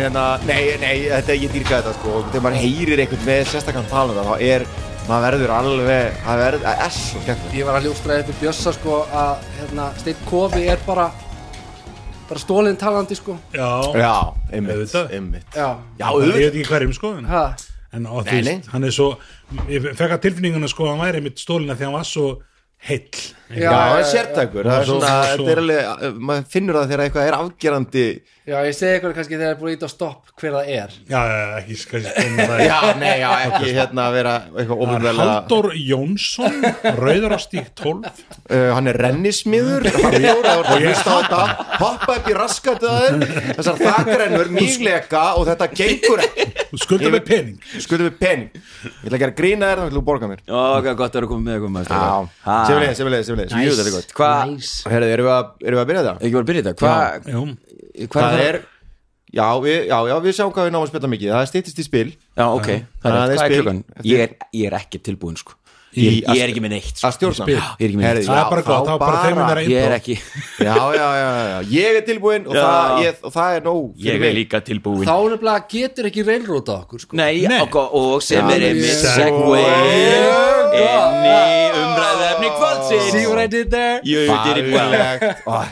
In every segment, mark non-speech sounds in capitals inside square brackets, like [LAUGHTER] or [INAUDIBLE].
En hérna, nei, nei, þetta ég dýrka þetta sko. Og þegar maður heyrir einhvern með sérstakann tala um þá er, maður verður alveg það verður, það er svo skemmt Ég var að upp í Bjössa sko að hérna, Steinn Kofi er bara bara stólinn talandi sko. Já, Já, einmitt, einmitt. Já, Já, ég auðvitað. veit ekki hverjum sko en, ha, en á, Nei, nei. hann er svo ég fekk að tilfinninguna sko að hann væri mitt stólina þegar hann var svo heill. Já, það er sértækur, það er Svo- svona, svo- þetta er alveg, maður finnur það þegar eitthvað er afgerandi já, ég segi ykkur kannski þegar það er búin að íta á stopp hver það er. Já, já, já, ekki spenna það. Já, nei, já, ekki hérna að vera eitthvað Það er ofinvelega Halldór Jónsson Rauðarástík 12 uh, Hann er rennismiður það var að hlusta á þetta. Hoppa upp í þeir Þessar þakrennur, mýgleika og þetta gengur ekki. Þú skuldar með pening. Skuldum við pening. Ég ætla að gera grína þér, þá við að borga mér. Ó, hvað gott að vera komið með eitthvað maður Já, er Hvað, að, að að er er, já, við, já, já, við sjáum hvað við náum að spila mikið. Það er stýttist í spil. Já, ok, það Það er, er er klukkan? Ég er, ég er ekki tilbúin sko. Ég, ég er ekki með neitt sko. að stjórna. Spil. Ég er ekki með Herðu, neitt. Það já, er bara gott, þá bara þeim minna Ég er ekki Já, já, já, já, ég er tilbúin og, Já. það, ég, og það er nóg fyrir Ég er líka tilbúin Þá nefnilega getur ekki reilróta okkur sko. Nei, Nei. Og, og sem Já, er einmitt segway inn í umræðefni kvöldsins. See what I did there? You did it well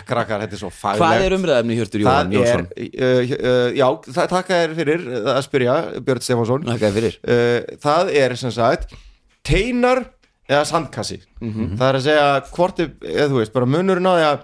krakkar, þetta er svo faglegt Hvað er umræðefni Hjörtur Jóhann Það er, Jónsson? uh, uh, já, það takka þér fyrir uh, að spyrja, Björn Stefánsson. Þakka þér fyrir. Uh, Það er sem sagt teinar eða sandkassi. Mhm. Það er að segja hvort, er- eða þú veist, bara munurinn á því að,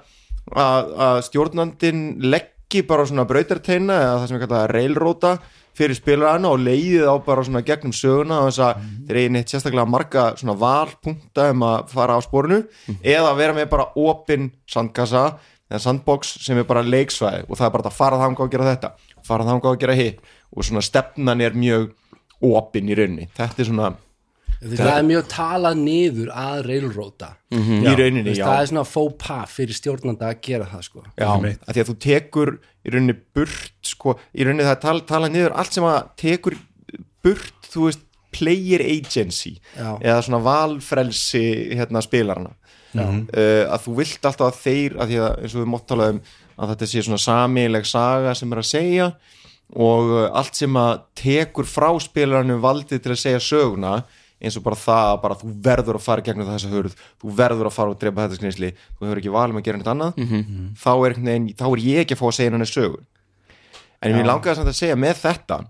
að, að stjórnandinn leggi bara svona brautarteina eða það sem við kalla reilróta fyrir spilarana og leiðið á bara svona gegnum söguna og þess að Mhm. þeir eigin eitt sérstaklega marga svona valpunkta um að fara á sporinu eða vera með bara opin sandkassa eða sandbox sem er bara leiksvæði og það er bara að fara þangað og gera þetta fara þangað og gera hitt og svona stefnan er mjög opin í rauninni þetta er svona Veist, Það er mjög talað niður að reilróta í Þú rauninni, veist, já. Það er svona faux pas fyrir stjórnanda að gera það sko. Já, að því að þú tekur í rauninni burt sko, í rauninni það er tal, talað niður allt sem að tekur burt, þú veist player agency Já. eða svona valfrelsi hérna spilarana. Uh, að þú vilt alltaf að þeir að því að eins og við mótt talaðum að þetta sé svona samileg saga sem er að segja og uh, allt sem að tekur frá spilaranum valdið til að segja söguna eins og bara það að bara þú verður að fara gegnum þessa hörð, þú verður að fara og drepa þetta skreinsli, þú hefur ekki valum að gera neitt annað þá, er, neginn, þá er ég ekki að fá að segja henni sögu. En ég langaði samt að segja með þetta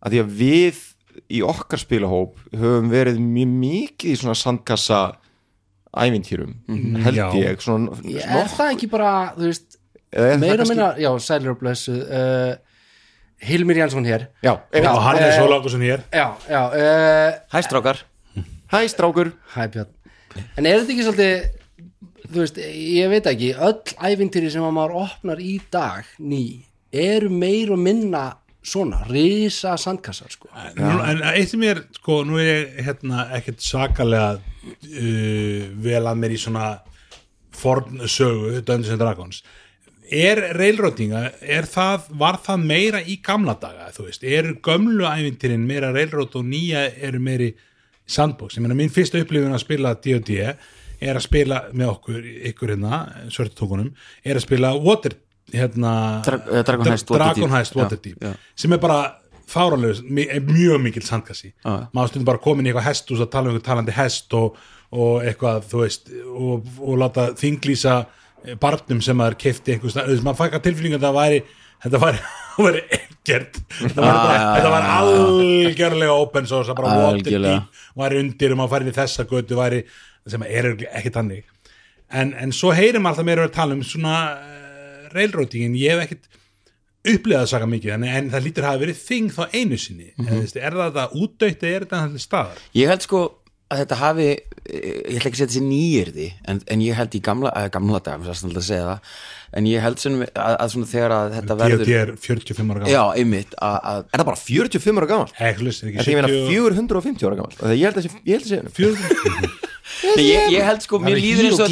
að því að við í okkar spilahóp höfum verið mjög mikið í svona sandkassa ævintýrum held Já. ég svona, Ég, Er það ekki bara, veist er meira kannski- minna, já, sælir og blessu uh, Hilmir Jansson hér. Já, einmitt. Og hann er eh, svo langur sem Já, já, uh, Hæ strákur. Hæ Björn. En er þetta ekki svolítið þú veist, ég veit ekki öll ævintýri sem að maður opnar í dag ný, eru meir og minna svona, risa sandkassar sko. Nú, en eitt sem ég er, sko, nú er ég hérna ekkert sakalega uh, vel að mér í svona forn sögu, Dungeons and Dragons. Er railroadinga er það, var það meira í gamla daga, þú veist, eru gömlu æfintirinn meira railroad og nýja eru meiri sandbox, ég meina mín fyrsta upplifun að spila D&D er að spila með okkur, ykkur hérna svörtutókunum, er að spila Water hérna Dra- eh, Dragon Heist Waterdeep. Heist Já, Waterdeep já. sem er bara fáralega mjög mikil sandkassi já. maður stundum bara komin í eitthvað hesthús að tala um eitthvað talandi hest og, og eitthvað þú veist og, og láta þinglýsa barnum sem maður kefti einhvers stað, þú veist, maður fækka tilfinningu að það væri þetta væri, það [LAUGHS] væri ekkert þetta var, bara, já, já, þetta var algjörlega open source, það bara. Waterdeep væri undir og maður færi í þessa götu væri, sem er ekki tannig en, en svo heyrim alltaf meira að tala um svona uh, railroadingin, ég hef ekkert upplifað það saka mikið en, en það lítur að hafa verið þing þá einu sinni mm. -hmm. er það það útdautt eða er þetta allir staðar Ég held sko að þetta hafi ég ætla ekki að setja þessi nýjirði en, en ég held í gamla, að gamla dag það er snart að segja það en ég held sem, að, að svona þegar að þetta verður D&D er 45 ára Já, einmitt að, að, Er það bara 45 ára gammal? Heklus, er En ekki því ég meina 70 450 ára gammal Ég held að sé- ég held að sé Nei, ég, ég held sko, mér líður eins og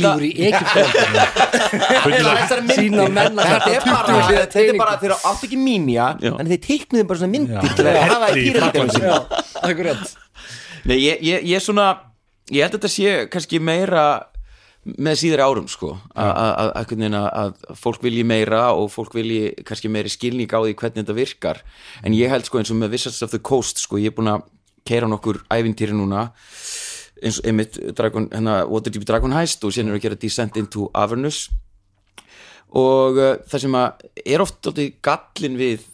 þetta sína [LAUGHS] menn að Þetta er bara, þetta er bara þeir átt ekki mínja en þeir teiknuðu bara svona myndir til að hafa í akkurat. Nei, ég, ég, ég svona ég held að þetta sé kannski meira með síðari árum sko. Að- fólk vilji meira og fólk vilji kannski meiri skilning á því hvernig þetta virkar. En ég held sko eins og með Wizards of the Coast sko ég er búin að keira nokkur ævintýri núna. Eins og einmitt Dragon, hérna, Waterdeep Dragon Heist og síðan eru að gera Descent into Avernus. Og uh, það sem að er oft gallin við,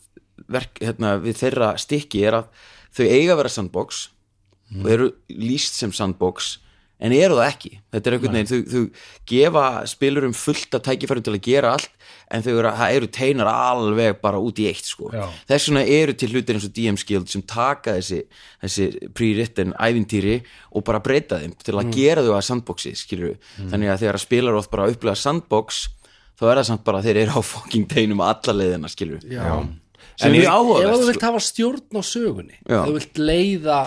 verk, hérna, við þeirra stykki er að þau eiga að vera sandbox og eru líst sem sandbox en eru það ekki þetta er einhvern veginn, þau, þau gefa spilurum fullt af tækifærum til að gera allt en þau eru, eru teinar alveg bara út í eitt sko Já. þess vegna eru til hlutir eins og DM's Guild sem taka þessi, þessi pre-written ævintýri og bara breyta þeim til að gera þau að sandboxi skilur þannig að þegar að spilar oft bara upplega sandbox þá er það samt bara að þeir eru á fucking teinum alla leiðina skilur Já. sem er mjög ef þú vilt sko. hafa stjórn á sögunni Já. ef þú vilt leiða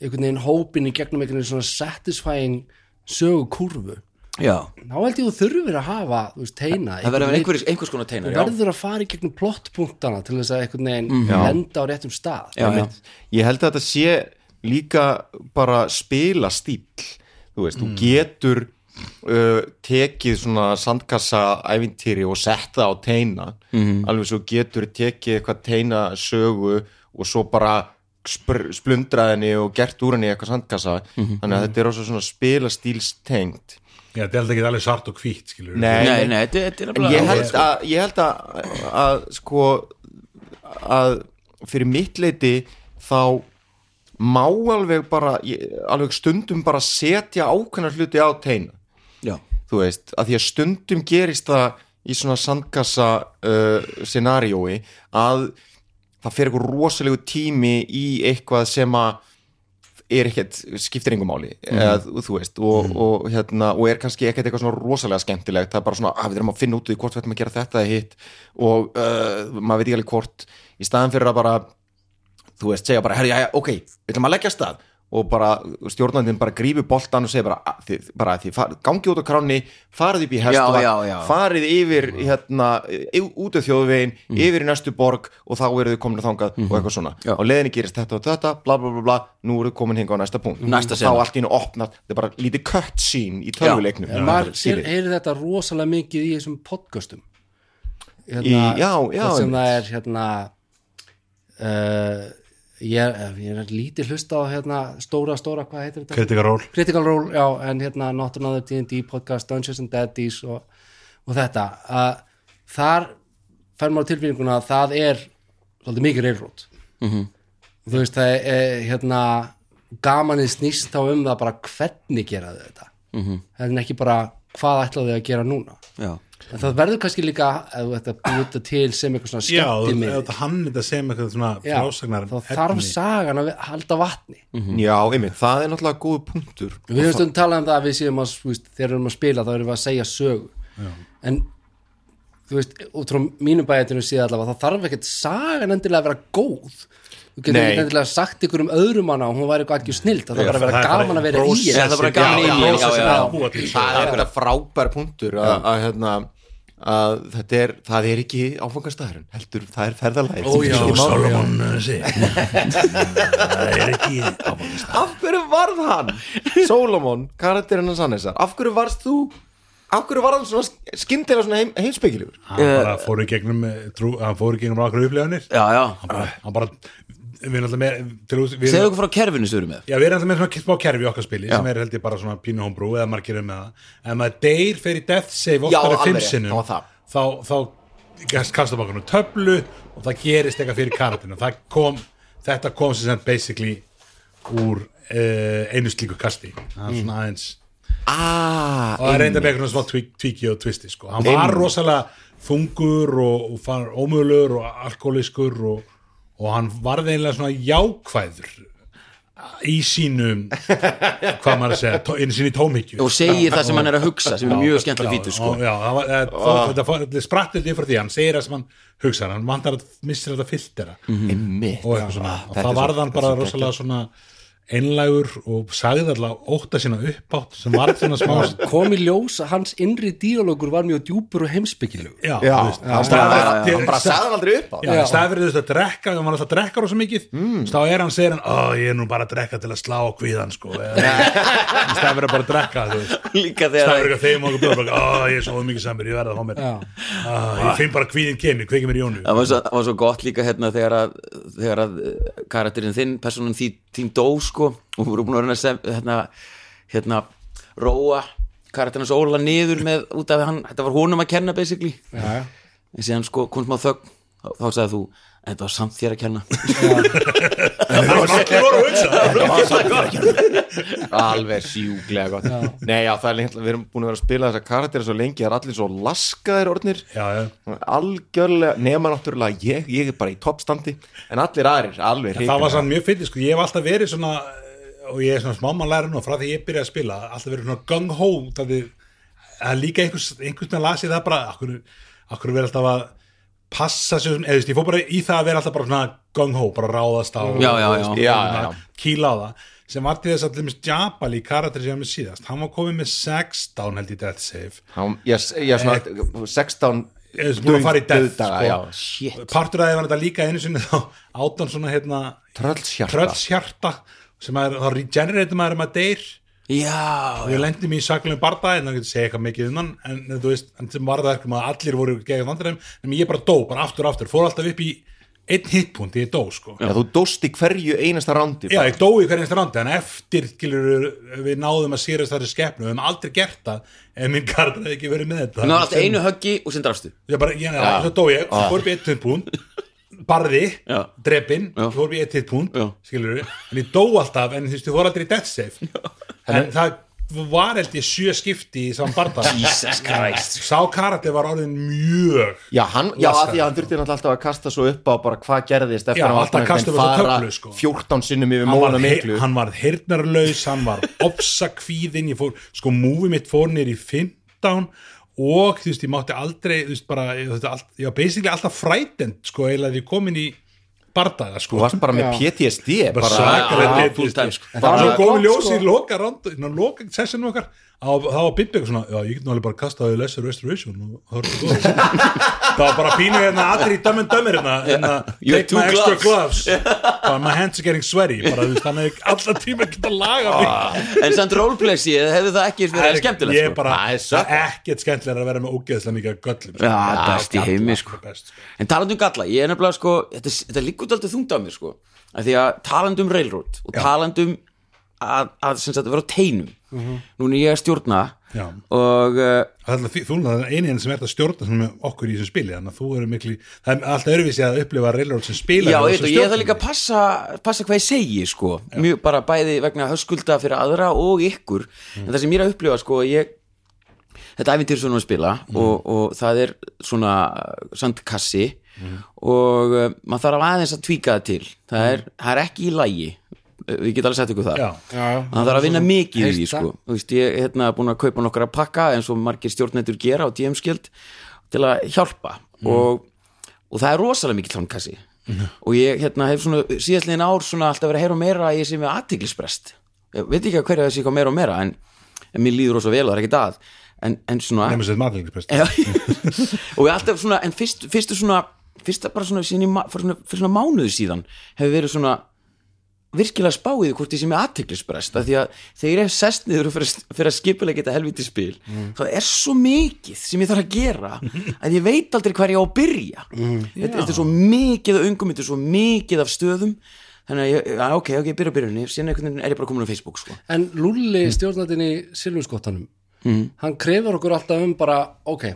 einhvern veginn hópin í gegnum einhvern veginn svona satisfying sögukúrfu já, þá held ég þú þurfir að hafa þú veist, teina það verður einhvers, einhvers konar þú teinar já, verður að fara í gegnum plottpunktana til þess að einhvern veginn lenda á réttum stað. Já, já. Ég held að þetta sé líka bara spila stíl þú veist, þú getur uh, tekið svona sandkassa ævintýri og sett það á teina alveg svo getur tekið eitthvað teina sögu og svo bara splundrað henni og gert úr henni eitthvað sandkassa. Þannig að þetta er svona spila stílstengt Já, þetta er alltaf ekki alveg svart og skilur Nei, nei, nei, þetta, er nefnilega ég held að, ég held að, að sko að fyrir mitt leiti þá má alveg bara ég, alveg stundum bara setja ákveðna hluti á teina. Já, þú veist, að því að stundum gerist það í svona sandkassa uh, scenariói að það fer eitthvað rosalegu tími í eitthvað sem að er ekkert, skiptir engum máli eða, þú veist, og, og, hérna, og er kannski ekkert eitthvað svona rosalega skemmtilegt það er bara svona, að við erum að finna út því hvort við ætlum að gera þetta eða hitt. Og uh, maður veit ekki alveg hvort í staðan fyrir að bara þú veist, segja bara, herri, já, já, ok, við ætlum að leggja stað og bara stjórnandinn bara grífi boltan og segja bara, "Að, þið, bara þið far, gangi út á kránni, farið upp í já. farið yfir hérna, út af þjóðvegin yfir í næstu borg og þá eru þið komin þangað og eitthvað svona, Já. á leiðinni gerist þetta og þetta, bla bla bla bla, nú eru þið komin hinga á næsta punkt, Næsta þá allt í einu opnað, þetta er bara lítið cutscene í tölvuleiknum. En maður Skilið. heyrir þetta rosalega mikið í þessum podcastum? Hérna, Í- já, já, sem það er hérna uh, ég, er, ég er lítið hlusta á hérna, stóra, stóra, hvað heitir þetta? Critical Role Critical Role, já, en hérna Not Another D&D podcast, Dungeons and Daddies og, og þetta að þar fær maður tilfinninguna að það er svolítið mikið reilrót mm -hmm. þú veist, það er hérna gamanið snýst þá um það bara hvernig gera þau þetta mm -hmm. en ekki bara hvað ætlaðu þau að gera núna já en það verður kannski líka ef þú ætti að þetta til sem eitthvað svona Já, skemmti þetta hann þetta sem eitthvað svona Já, frásagnar þá þarf sagan að halda vatni. Já, einmitt, það er náttúrulega góð punktur. Við höfum stundum talað um það að við séum að þú veist, þegar við erum að spila þá erum við að segja sögu. Já. en þú veist, út frá mínum bæðinu síðan allavega þá þarf ekkert sagan endilega að vera góð. Þú getur ekki endilega sagt ykkur um öðrum hana og hún væri eitthvað ekki snilt það þarf bara að vera er gaman að vera í það er bara gaman í Já, já, já, já, já. búa til það er eitthvað frábær punktur að, að, hérna, að þetta er það er ekki áfangastæðurinn heldur, það er ferðalæð Ó, já, Solomon þessi [LAUGHS] það er ekki af hverju varð hann? Solomon, karakterinn hans Hannesar af hverju varst þú af hverju var hann svona skyndilega svona heim, heimspekilegur? Hann bara fór í gegnum eh, trú, hann fór í gegnum ákveður upplifanir. Já, já, hann bara, hann bara við erum alltaf með segðu okkur frá kerfinu sem við erum með. Já, við erum alltaf með svona smá kerfi okkar spili Já. sem er held ég bara svona pínu homebrew eða margir með það. En maður deyr fer í death save oftar en fimm sinnum þá, þá kastar maður nú töflu og það gerist eitthvað fyrir karatinu það kom, þetta kom sem sem basically úr uh, einu slíku kasti. Það er svona aðeins ah, og það reynda með eitthvað smá tweak- tweaki og twisti sko. hann var rosalega þungur og, og ómögulegur og alkoholískur og, og hann varði eiginlega svona jákvæður í sínum hvað maður að segja, í sínu tómhyggju. Og segir það sem hann er að hugsa sem er mjög skemmtilega fítur sko. Já, það eh, það- þetta fór- þetta spratt þetta yfir því, hann segir það sem hann hugsa hann vantar að missir þetta Einmitt. og eitthvað svona, og þetta það er svo- varð hann bara rosalega svona einlægur og sagði alltaf ótta sína uppátt sem var svona smá kom í ljós að hans innri díalógur var mjög djúpur og heimsbyggilegu já, Já, þú veist, hann bara- fyrir- hann bara sagði aldrei upp á. Já, í þú veist að drekka, hann alltaf drekkar rosa mikið, mm. þá er hann segir hann, ó, ég er nú bara að drekka til að slá á kvíðan, sko, [LAUGHS] í að bara að drekka, líka þegar að þeim okkur bara, ó, ég er svo mikið samur, ég verða að fá mér, Já. Á, ég finn bara kvíðin kemur, kveikir mér í jónu, það var svo, það var svo gott líka hérna þegar að, þegar að sko. Og voru búin að reyna sem, hérna, hérna róa karakterinn svo óla niður með út af hann, þetta var honum að kenna basically. En síðan sko kom smá þögn. Þá, þá sagði þú, þetta var samt þér að kenna. [LAUGHS] Það var allir voru að hugsa, alveg sjúglega gott. Nei já það er lengt við erum búin að vera að spila þessa karakter svo lengi það er allir svo laskaðir orðnir. Já, já, algjörlega nema náttúrulega ég, ég er bara í toppstandi en allir aðrir alveg það var sann mjög fyndið, sko, ég hef alltaf verið svona, og ég er svona smámanlæri nú, frá því ég byrjaði að spila, alltaf verið svona gung-ho, það er er líka einhvers, einhvers veginn las ég það bara, akkur, akkur verið alltaf að passa sig, eða þú veist, ég fór bara í það að vera alltaf bara svona gung-ho, bara ráðast á Já, já, já. veist, Já, já. kýla á það, sem var til þess að limis Jabal í karakter sem með síðast, hann var komið með 16 held í Death Save. Hann- ég, ég svona 16 Ég er búin að fara í death, dauðdaga, sko. partur að það var þetta líka einu sinni þá áttan svona hérna tröllshjarta. tröllshjarta sem er, þá regenerator maður um að deyr já, og ég lendi mér í saklunum barða en það getur segja eitthvað mikið um hann en en þú veist, en sem var það ekki að allir voru gegn vandræðum, en ég bara dó, bara aftur og aftur. Fór alltaf upp í einn hitpunkt ég dó sko, já, þú dóst í hverju einasta rándi já, ég dó í hverjum strandi en eftir, skilur, við náðum að sýrast þar skepnu, við höfum aldrei gert það ef minn kardur hefði ekki verið með þetta. Það var alltaf einu höggi og sem drafstu ég bara, já, já, svo dó ég, fór upp í eitt hitpunkt barði, Já. Já. fór upp í eitt hitpunkt, Já. skilur en ég dó alltaf, en þú veist, ég fór aldrei í death save en það var held ég sjö skipti í saman barða Jesus Christ. Sá karakter var orðin mjög Já, hann, já að því að hann þurfti alltaf að kasta svo upp á bara hvað gerðist eftir Já, að hann alltaf var kasta upp á fara sko. 14 sinnum yfir móna miklu. hann var heyrnarlaus, hann var ofsakvíðin, ég fór, sko múfi mitt fór nýr í 15 og þú veist, ég mátti aldrei, þú veist, bara ég, var basically alltaf frætend sko, eiginlega því ég kom inn í bardaga, sko Þú varst bara með PTSD bara bara, svakalega PTSD, sko. sko. bara svo Bara- komið gott, ljós sko. í ná, loka sessinu okkar á, það var eitthvað svona, já ég get alveg bara kastaði Lesser Restoration og það var svo góð það var bara pínu hérna allir í dömmen dömmir hérna, hérna take my extra gloves. gloves bara my hands are getting sweaty bara þú veist, hann hefði alltaf tíma að geta laga mig en samt roleplaysið hefði það ekki verið skemmtilegt ég sko. bara, Það er er ekkert skemmtilega að vera með ógeðslega mikið göllum Já, best í heimi, sko. sko. En talandi um galla, ég er nefnilega sko Þetta, þetta liggur aldrei þungt á mér sko af Því að talandi um railroad og talandi um að, að sem sagt, vera á teinum. Núna er ég að stjórna Já. Og uh, Það er því, þú er einin sem er að stjórna með okkur í þessum spili þannig að þú eru miklu, það er alltaf öðruvísi að upplifa Railroad sem spila já, ég, þarf líka að passa, passa hvað ég segi sko. Mjög bara bæði vegna höskulda fyrir aðra og ykkur. En það sem ég er að upplifa sko ég, Þetta æfintir svona að spila og, og það er svona sandkassi og uh, maður þarf aðeins að tvíka það til. Það er, það er ekki í lægi við getum alveg sett ykkur það. Já. það þarf að vinna mikið í því sko. Ég er hérna búin að kaupa nokkra pakka eins og margir stjórnendur gera á DM-skild til að hjálpa. Og, og það er rosalega mikið tónkassi og ég hérna hef svona síðastliðin ár svona alltaf verið að heyra meira að ég sé með aðtiklisbrest ég veit ekki að hverja þessi eitthvað meira og meira en, en mér líður rosa vel og það er ekki það en, en svona [LAUGHS] og við alltaf svona en fyrst, fyrstu svona fyrsta bara svona, síðan fyrir svona mánuðu síðan hefur verið svona virkilega spáið hvort ég sé með aðteklisbrest af því að þegar ég er sest niður og fyrir, fyrir að skipulega geta helviti spil það er svo mikið sem ég þarf að gera [LAUGHS] að ég veit aldrei hver ég á að byrja. Þetta, þetta er svo mikið af ungum, þetta er svo mikið af stöðum. Þannig að ég, já, ok, ok, ég byrja á byrjunni síðan er ég bara komin á Facebook sko. En Lulli stjórnandinn í Silvurskottanum hann krefur okkur alltaf um bara ok,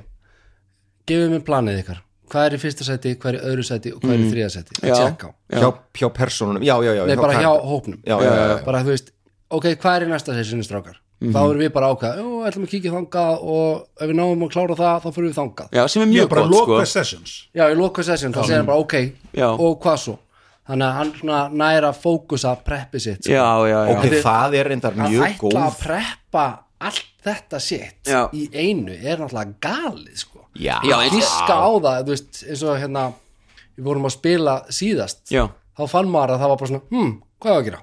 gefið mér planið ykkar hvað er í fyrsta sæti, hvað er í öðru sæti og hvað er í þriða sæti, að tjekka á. Hjá, hjá persónunum, já, já, já Nei, bara hjá karakter. hópnum. Já, já, já, já. bara þú veist, ok, hvað er í næsta sessinu strákar? Þá erum við bara ákvað, jú, ætlum að kíkja þangað og ef við náum að klára það, þá fyrir við þangað. Já, sem er mjög bara gott sko. loka sessions. Já, í loka session, þá segir hann bara ok Já. og hvað svo? Þannig að hann svona næra fókusa preppi sitt sko. já, já, já, ok, það er reyndar að mjög ætla góð. að preppa allt þetta sitt Já. í einu er náttúrulega galið sko. Já, giska á það, þú veist, eins og hérna við vorum að spila síðast Já. þá fann maður að það var bara svona hm, hvað er að gera?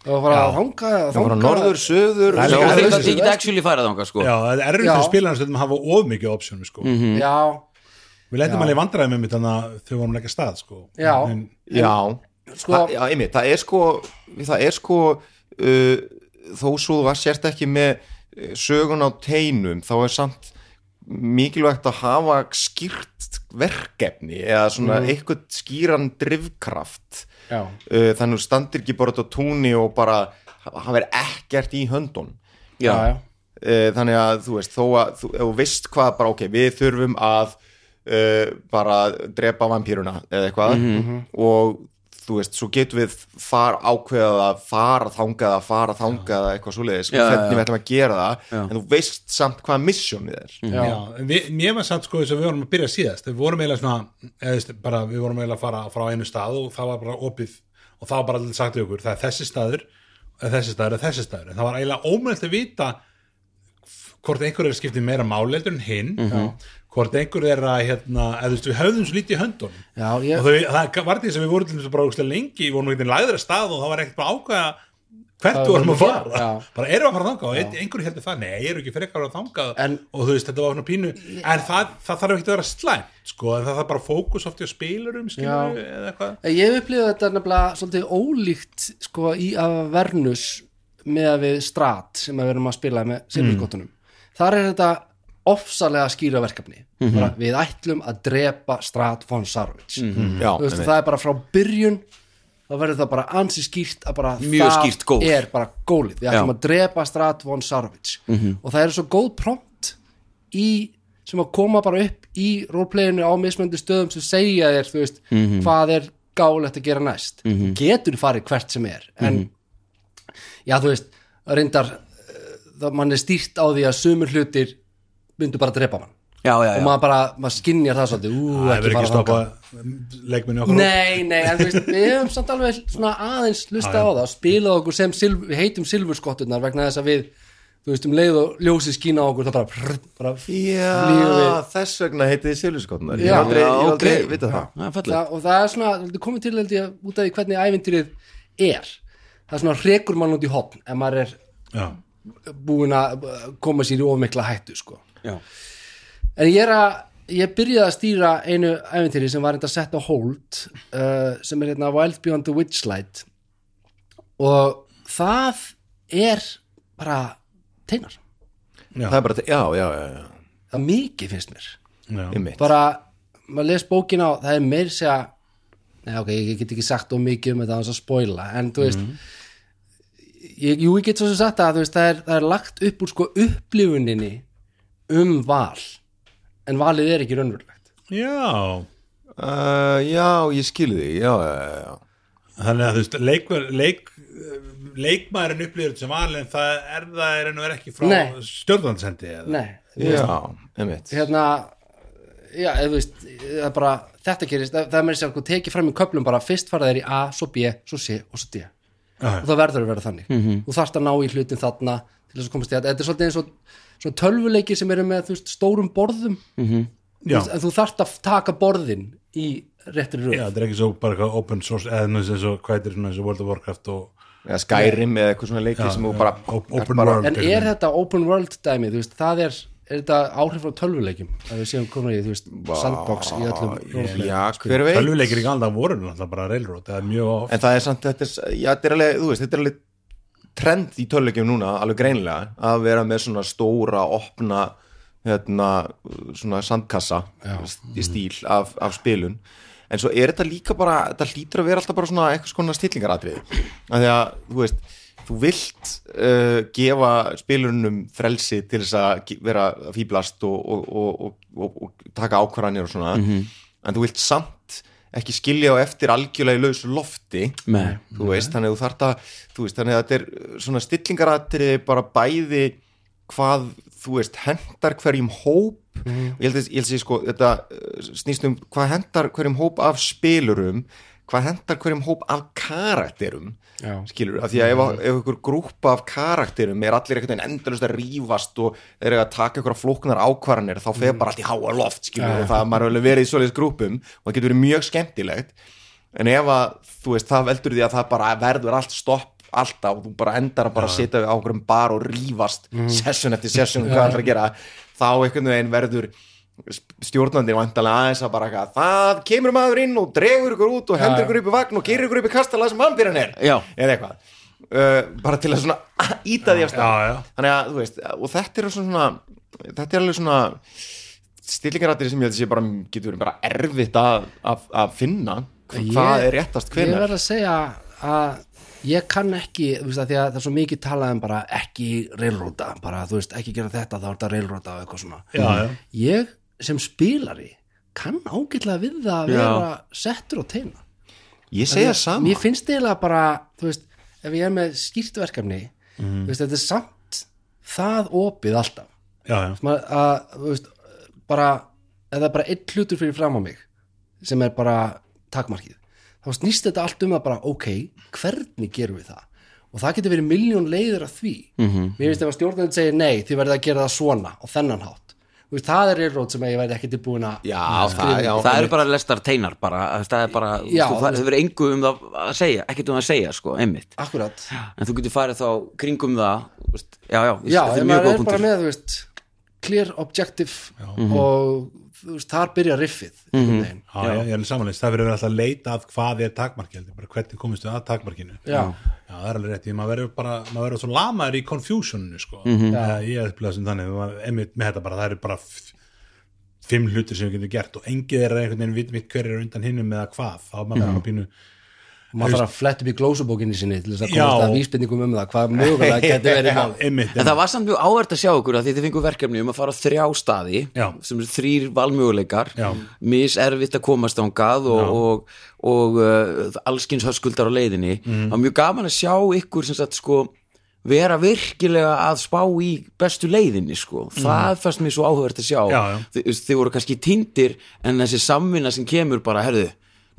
Það var bara að þanga, það var þanga norður, söður Það er geta actually farið þangað sko Já, það er Já. fyrir spilarna stundum að hafa of mikið optionum sko. Já, Við lendum alveg vandræði með mitt þannig að þau vorum ekki að stað sko. Já. en, já, sko það, já, einmitt, það er sko það er sko uh, þó svo þú var sért ekki með uh, sögun á teinum þá er samt mikilvægt að hafa skýrt verkefni eða svona eitthvað skýran drifkraft. Já, uh, þannig að standir ekki bara á túnni og bara hafa verið ekkert í höndun já, uh, þannig að þú veist þó að þú, veist hvað bara ok, við þurfum að uh, bara drepa vampýruna eða eitthvað og þú veist, svo getum við far ákveðað að fara þangað að fara þangað eða eitthvað svoleiðis Já, já, hvernig já. við ætlum að gera það Já. en þú veist samt hvað missjónið er já, Já, en við, mér var samt sko þess að við vorum að byrja síðast við vorum eiginlega svona eða, bara, við vorum eiginlega að fara frá einu stað og það var bara opið og það var bara allir sagt við okkur það er þessi staður, eða þessi staður, eða þessi staður en það var eiginlega ómöld að vita hvort einhver er skiptið meira máleitur en hinn hvort einhver er að hérna, eða þú veist við höfðum svo lítið í höndunum. Já, og ég, þau, það var því sem við vorum að bara ógeðslega lengi, við vorum eitthvað læðra stað og það var ekkert bara ákveða hvert þú vorum að fara. að já. bara erum við að fara þangað? Og ein, einhverju heldur það, nei, eru ekki frekar að þangað? En- og þú veist, þetta var svona pínu en það, það þarf ekki að vera slæmt sko, en það þarf bara fókus oft í að spilurum skilur eða eitthvað. Ég upplifði þetta nefnilega svolítið ólíkt sko í að Vernus með að við Strat sem að við erum að spila með silfurskottunum þar er þetta ofsalega skýra verkefni. Bara, við ætlum að drepa Strat von Sarovic já, þú veist, það er bara frá byrjun þá verður það bara ansi skýrt að bara Mjög það gól. er bara gólið, við ætlum Já. að drepa Strat von Sarovic og það eru svo góð prompt í sem að koma bara upp í roleplayinu á mismöndi stöðum sem segja þér veist, hvað er gálegt að gera næst. Getur farið hvert sem er en já þú veist, reyndar eh, það mann er stýrt á því að sumur hlutir myndu bara að drepa mann. Já, já, og maður bara, maður skinnjar það svolítið ú, það ekki fara þangað. stoppa leikminni okkur Nei, nei, en þú veist, við hefum samt alveg svona aðeins lusta á það spilað okkur sem silf, við heitum silfurskotturnar vegna þess að við, þú veist, um leið og ljósið skína á okkur, það bara, prr, bara já, þess vegna heitið Já. ég aldrei, ég aldrei ok. vitað það. Það og það er svona, það er komið til held ég út af því hvernig ævintýrið er. Það er svona hrekur mann út í hopn ef maður er já, búin að koma sér í ofmikla hættu sko. Já. en ég er að ég byrjaði að stýra einu ævintýri sem var þetta sett á hold uh, sem er hérna Wild Beyond the Witchlight. Og það er bara teinar. Það er bara, já, já, já, já, það er mikið finnst mér. Já. bara, maður les bókina á það er meir segja Nei, ok, ég get ekki sagt of mikið um þetta að spoila, en þú veist ég, jú, ég get svo sem sagt það þú veist, það er, það er lagt upp úr sko upplifuninni um val en valið er ekki raunverulegt. Já, uh, já, ég skilu því já, já, já þannig að þú veist leikver, leik, leikmaðurinn upplýður sem valin það er það er enn og er ekki frá eða? Nei, já, einmitt. hérna já, þú veist, það er bara þetta gerist, það, það er með sér að tekið fram í köflum bara fyrst fara þeir í A, svo B, svo C og svo D. Já, og það verður að vera þannig. Þú þarft að ná í hlutin þarna til þess að komast í þetta, þetta er svolítið eins og svona tölvuleikir sem eru með þú veist, stórum borðum. Já, en þú þarft að taka borðin í réttri röð. Já, þetta er ekki svo bara eitthvað open source eða eins og hvað heitir svona eins og World of Warcraft og eða Skyrim eða eitthvað svona leiki sem þú bara bara, world. en er þetta open world dæmi, þú veist, það er er þetta áhrif frá tölvuleikim að við séum komin í, þú veist, sandbox í öllum já, hver veit? Tölvuleikir í galda voru náttúrulega bara railroad eða mjög oft. En það er samt, þetta er, já, þetta er alveg þú veist, þetta er alveg trend í töluleikjum núna alveg greinilega, að vera með svona stóra, opna hérna, svona sandkassa í stíl af, af spilun. En svo er þetta líka bara þetta hlýtur að vera alltaf bara svona eitthvað skona stillingaratrið af því að, þú veist þú vilt uh, gefa spilunum frelsi til þess að vera fýblast og, og, og, og, taka ákvarðanir og svona. En þú vilt samt ekki skilja á eftir algjörlega í lausu lofti. Nei. þú veist, þannig að þú þarft að þú veist, þannig að þetta er svona stillingaratri bara bæði hvað þú veist, hendar hverjum hóp. Og ég held að, ég sé, sko, þetta uh, snýst um hvað hendar hverjum hóp af spilurum hvað hendar hverjum hóp af karakterum Já. skilur, af því að ef, ef ykkur grúpa af karakterum er allir einhvern veginn endalust að rífast og eru að taka ykkur flóknar ákvarðanir þá fer bara allt í háa loft skilur, og það maður hefur verið í svoleiðis grúpum og það getur verið mjög skemmtilegt. En ef að, þú veist, það veldur því að það bara verður allt stopp alltaf og þú bara endar að bara sitja á okkur bar og rífast session eftir session [LAUGHS] hvað ætlar að gera, þá einhvern veginn verður stjórnandi vantalega aðeins að bara eitthvað, það kemur maður inn og dregur ykkur út og hendur ykkur upp í vagn og gerir ykkur upp í kastala sem vampirinn er Já. eða eitthvað. Uh, bara til að svona [LAUGHS] íta því af stað. Þannig að, þú veist, og þetta er svona þetta er alveg svona stillingarættir sem ég held að sé bara getur verið bara erfitt að, að, að finna Ég- hvað er réttast ég hvenær verð að segja að ég kann ekki, þú veist að því að það er svo mikið talað um bara ekki reilróta bara þú veist ekki gera þetta þá er þetta reilróta og eitthvað svona. Já, já. ég sem spilari kann ágætlega við það að vera settur á teina. Ég segja sama. mér finnst eiginlega bara þú veist, ef ég er með skýrt verkefni þú veist, þetta er samt það opið alltaf. Já, já. Að, að, veist, bara eða bara einn hlutur fyrir fram á mig sem er bara takmarkið þá snýst þetta allt um að bara ok hvernig gerum við það? Og það getur verið miljón leiður af því. -hmm. mér finnst ef að stjórnandi segir nei þið verðið að gera það svona og þennan hátt veist, það er reilrót sem ég væri ekki tilbúin að já, það, já, það eru bara lestar teinar bara, það er bara, Já, sko, það, það verður engu um það að segja, ekkert um það að segja, sko, einmitt. Akkurat. En þú getur farið þá kringum það þú veist, já, já, já, þetta er mjög góð er bara punktur. með þú veist, clear objective og þú veist, þar byrja riffið mm. -hmm. Já, já, ég er samanleins, það verður alltaf að leita að hvað er takmarki, bara hvernig komist við að takmarkinu Já. það er alveg rétt, því maður verður bara maður verður svo lamaður í confusioninu sko. Mm -hmm. ég er upplegað sem þannig maður- einmitt með þetta bara, það eru bara fimm hlutir sem við getum gert og engið er einhvern veginn vit mitt hver er undan hinnum eða hvað, þá er maður bara pínu maður þarf að fletta upp í glósubókinni sinni til þess að komast að vísbendingum um það hvað mögulega [LAUGHS] getur verið mál. einmitt, En það var samt mjög áverð að sjá okkur að því þið fengur verkefni um að fara á þrjá staði Já. sem eru þrýr valmöguleikar. Mis erfitt að komast ángað og, og, og uh, allskins höskuldar á leiðinni. Mhm. það var mjög gaman að sjá ykkur sem sagt sko vera virkilega að spá í bestu leiðinni sko, það fannst mér svo áhugavert að sjá. Mhm. Já, já. Þi, þið voru kannski tindir en þessi samvinna sem kemur bara, herðu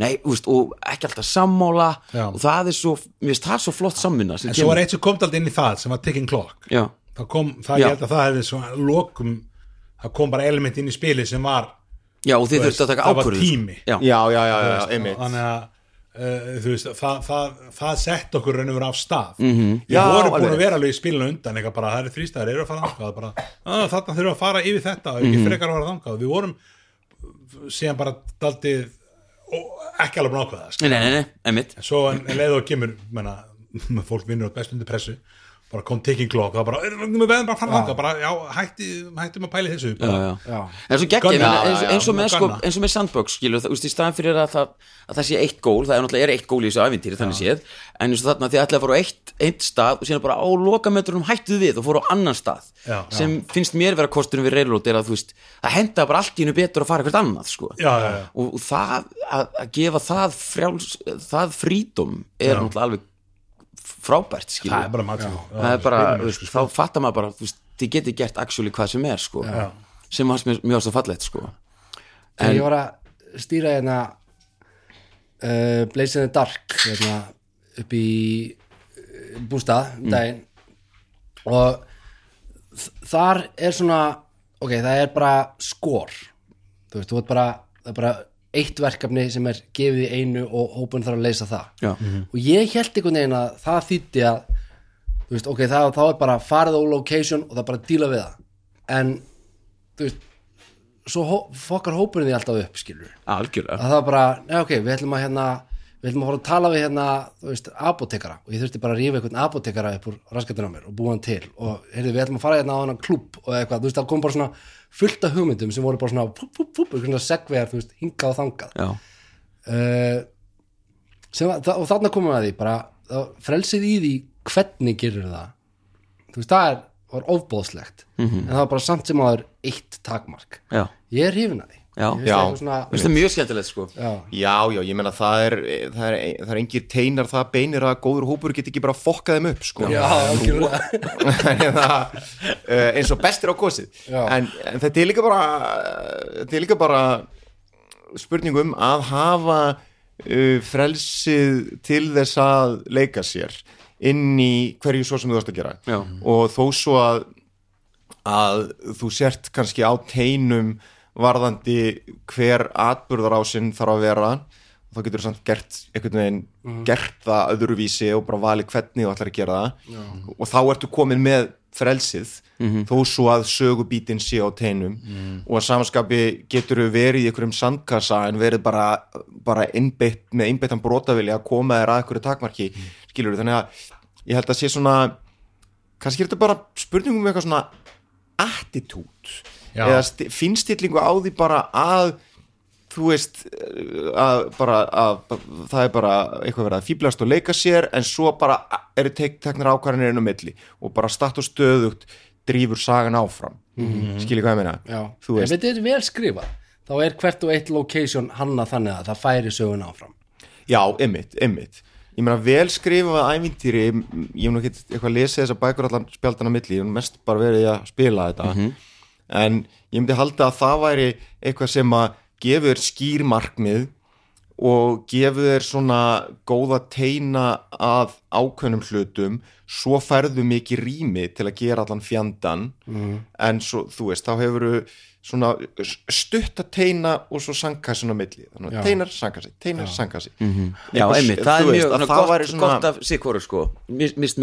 nei, veist, og ekki alltaf sammála Já. og það er svo, mér finnst það svo flott samvinna sem en svo var eitt sem kom alltaf inn í það sem var ticking clock já, það kom, það Já. ég held að það hefði svona lokum, það kom bara element inn í spili sem var, já, og þið Þú þurftu að taka það var ákvörðu tími. já, já, já, já, einmitt þannig að uh, þú veist, það, það, það sett okkur raun og vera af stað Mhm. -hmm. við Já, vorum alveg búin að rétt. vera alveg í spilinu undan eitthvað bara, það eru þrýstæðir, eru að fara þangað bara, að, þarna þurfum að fara yfir þetta og ekki frekar að fara þangað, við vorum síðan bara daldið ekki alveg það sko. nei, nei, nei, einmitt en svo en, en leið og kemur menna, [LAUGHS] fólk vinnur á best undir pressu bara kom ticking clock og bara, "Erum við veðum bara að fara þangað bara, já, hætti, hættum að pæli þessu. Já, bara, já. Já. en svo Gunna, eins, eins og með sko, eins og með sandbox skilur, það, úst, í staðan fyrir að það, að það sé eitt gól það er náttúrulega er eitt gól í þessu æfintýri þannig séð, en eins og þarna þið ætlaði að fara á eitt, eitt stað og síðan bara á lokametrunum hættuð við og fóru á annan stað. Já. sem finnst mér vera kosturum við reylót er að þú veist, það henda bara allt í hennu betur að fara hvert annað sko. Og, og það að, að frábært skilur það er bara maður það er bara, þú veist, þá fattar maður bara þið getið gert actually hvað sem er sko, sem varst mér mjög svo fallegt sko. en ég var að stýra hérna uh, Blaze in the Dark hérna, upp í uh, bústað um daginn. Og þ- þar er svona ok, það er bara skor þú veist, þú veit bara það er bara eitt verkefni sem er gefið í einu og hópun þarf að leysa það. Já. og ég held einhvern veginn að það þýtti að þú veist, ok, það, þá er bara farið á location og það er bara að díla við það. En þú veist svo hó, fokkar hópurinn því alltaf upp skilur algjörlega. Að það var bara, neða ok, við ætlum að hérna við ætlum að fara að tala við hérna þú veist, apotekara og ég þurfti bara að rífa einhvern apotekara upp úr raskatinn á mér og búa hann til. Og heyrðu, við ætlum að fara hérna á hann klúb og eitthvað, þú veist, það kom bara svona fullt af hugmyndum sem voru bara svona púp, púp, púp, svona segvegar, þú veist, hingað og þangað. Uh, sem, að- og þarna komum við að því bara, þá, frelsið í því hvernig gerir það. Þú veist, það er, var ofbóðslegt en það var bara samt sem aður eitt takmark. Já, ég er hrifin að því Já, það mjög skemmtilegt sko. Já, Já, já, ég meina það er það er, það er engir teinar það beinir að góður hópur get ekki bara fokkað þeim upp sko. já, algjörlega. [LAUGHS] Það, uh, eins og bestir á kosið. En, en þetta er líka bara þetta er líka bara spurningum að hafa uh, frelsið til þess að leika sér inn í hverju svo sem þú varst að gera. Já. og þó svo að að þú sért kannski á teinum varðandi hver atburðarásinn þarf að vera þá getur þú samt gert einhvern veginn gert það öðruvísi og bara vali hvernig þú ætlar að gera það. Já. og þá ertu komin með frelsið þó svo að sögubítin sé á teinum. Og að samanskapi getur þú verið í einhverjum sandkassa en verið bara, bara innbeitt, með innbeittan brotavili að koma þér að einhverju takmarki skilur þannig að ég held að sé svona kannski er þetta bara spurningum um eitthvað svona attitút Já. eða sti- finnstillingu á því bara að þú veist að bara að, það er bara eitthvað verið að fýblast og leika sér en svo bara eru tek, teknar ákvarðanir inn á milli og bara statt og stöðugt drýfur sagan áfram. Mm -hmm. skiljið hvað ég meina? Ef þetta er vel skrifað. Þá er hvert og eitt location hanna þannig að það færi sögun áfram. Já, ymmit, ymmit ég meina vel skrifað ævintýri ég hef nú ekki eitthvað að lesa þessar bækur allan spjaldan á milli, ég hef mest bara verið að spila þetta en ég myndi halda að það væri eitthvað sem að gefur skýr markmið og gefur þér svona góða teina að ákveðnum hlutum. Svo færðu mikið rými til að gera allan fjandan en svo, þú veist, þá hefur svona stutta teina og svo sangkassin á milli. Þannig að teinar, sangkassi, teinar, sangkassi Já, Eitthvað- einmitt, það er mjög að gott, svona- gott af sikvoru sko. Mis- Mist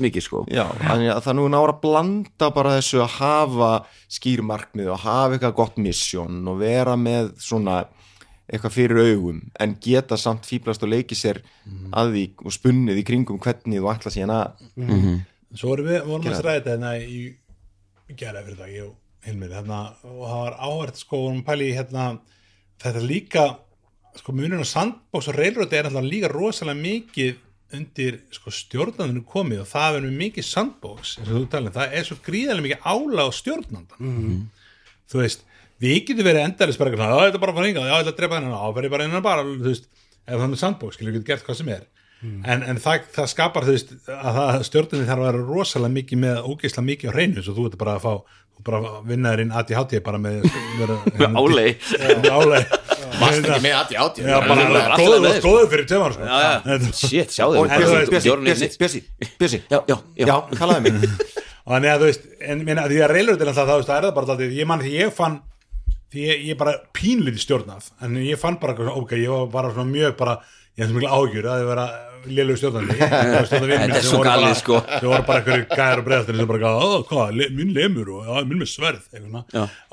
mikið, sko. Já, þannig að það nú nára að blanda bara þessu að hafa skýrmarkmið og hafa eitthvað gott misjón og vera með svona eitthvað fyrir augum en geta samt fýblast og leiki sér að því og spunnið í kringum hvernig þú ætla síðan að Svo vorum við, vorum við að ræða þetta. hérna í gera fyrir dag, og Hilmir hérna, og það var áhvert sko, að pæla í hérna, þetta líka sko munun og sandbox og railroad er alltaf líka rosalega mikið undir sko stjórnandinu komið og það er mikið sandbox eins og þú talið, það er svo gríðarlega mikið ála á stjórnandan þú veist, við getum verið bara eitthvað, svona, já þetta er bara að fara hingað, já þetta er að drepa hennar á, verið bara innan bara, þú veist ef það er sandbox, skilur, við getum gert hvað sem er en, en það, það skapar, þú veist að það, stjórnandi þarf að vera rosalega mikið með ógeislega mikið á hreinu, svo þú ert bara að fá bara að vinna þér inn ADHD bara með, með Álei [LAUGHS] álei með aðti [LAUGHS] Já, bara er góður, fyrir tveimar sko. Shit, sjáðu Og Bjössi Já, já, já, Já, kallaði mig. [LAUGHS] Þannig að þú veist, en minna, því að reylur til alltaf, það, veist, það er það bara alltaf, ég man því ég fann því ég, ég bara pínlítið stjórnað en ég fann bara, ok, ég var bara svona mjög bara, ég svo miklu ágjur að ég vera lélug stjórnandi Þetta er svo galið, sko. þau voru bara einhverju gæðar og bregðastir sem bara, ó, hvað, le, minn lemur og já, minn með sverð,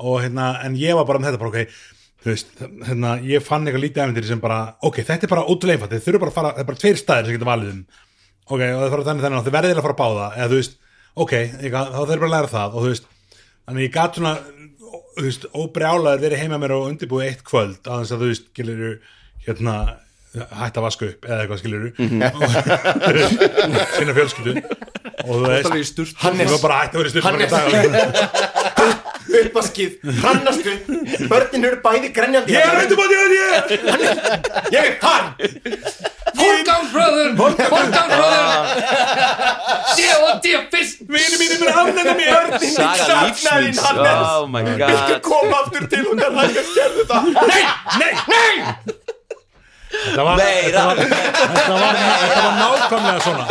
og hérna, en ég var bara með þetta bara, ok, þú veist, hérna, ég fann eitthvað lítið efndir sem bara, ok, þetta er bara ótrúlega einfalt, þið þurfa bara að fara, það er bara tveir staðir sem getur valið um, ok, og það þarf þannig þannig að þið verðið að fara að báða, eða þú veist, ok, þá þeir bara að læra það, og þú veist, þannig ég gat svona, þú veist, óbrjálaður verið heima mér og undirbúið eitt kvöld, aðeins að þú veist, skilur hérna, hætt að vaska upp eða eitthvað skilur [LAUGHS] sinna fjölskyldu og þú veist, Hann er var bara hætt að vera í styrst Hann er- [LAUGHS] uppaskið, hrannastu Börnin eru bæði grenjandi. Ég er undirbúið ég, ég, Ég er fann Forgangsröðun Forgangsröðun D og D fyrst. Vinið mínir mér afnæða mér þín, Hannes. Oh my Viltu god koma aftur til og það hægt að gerðu það? Nei, nei, nei þetta var, Nei, þetta var, þetta var, þetta var nákvæmlega svona.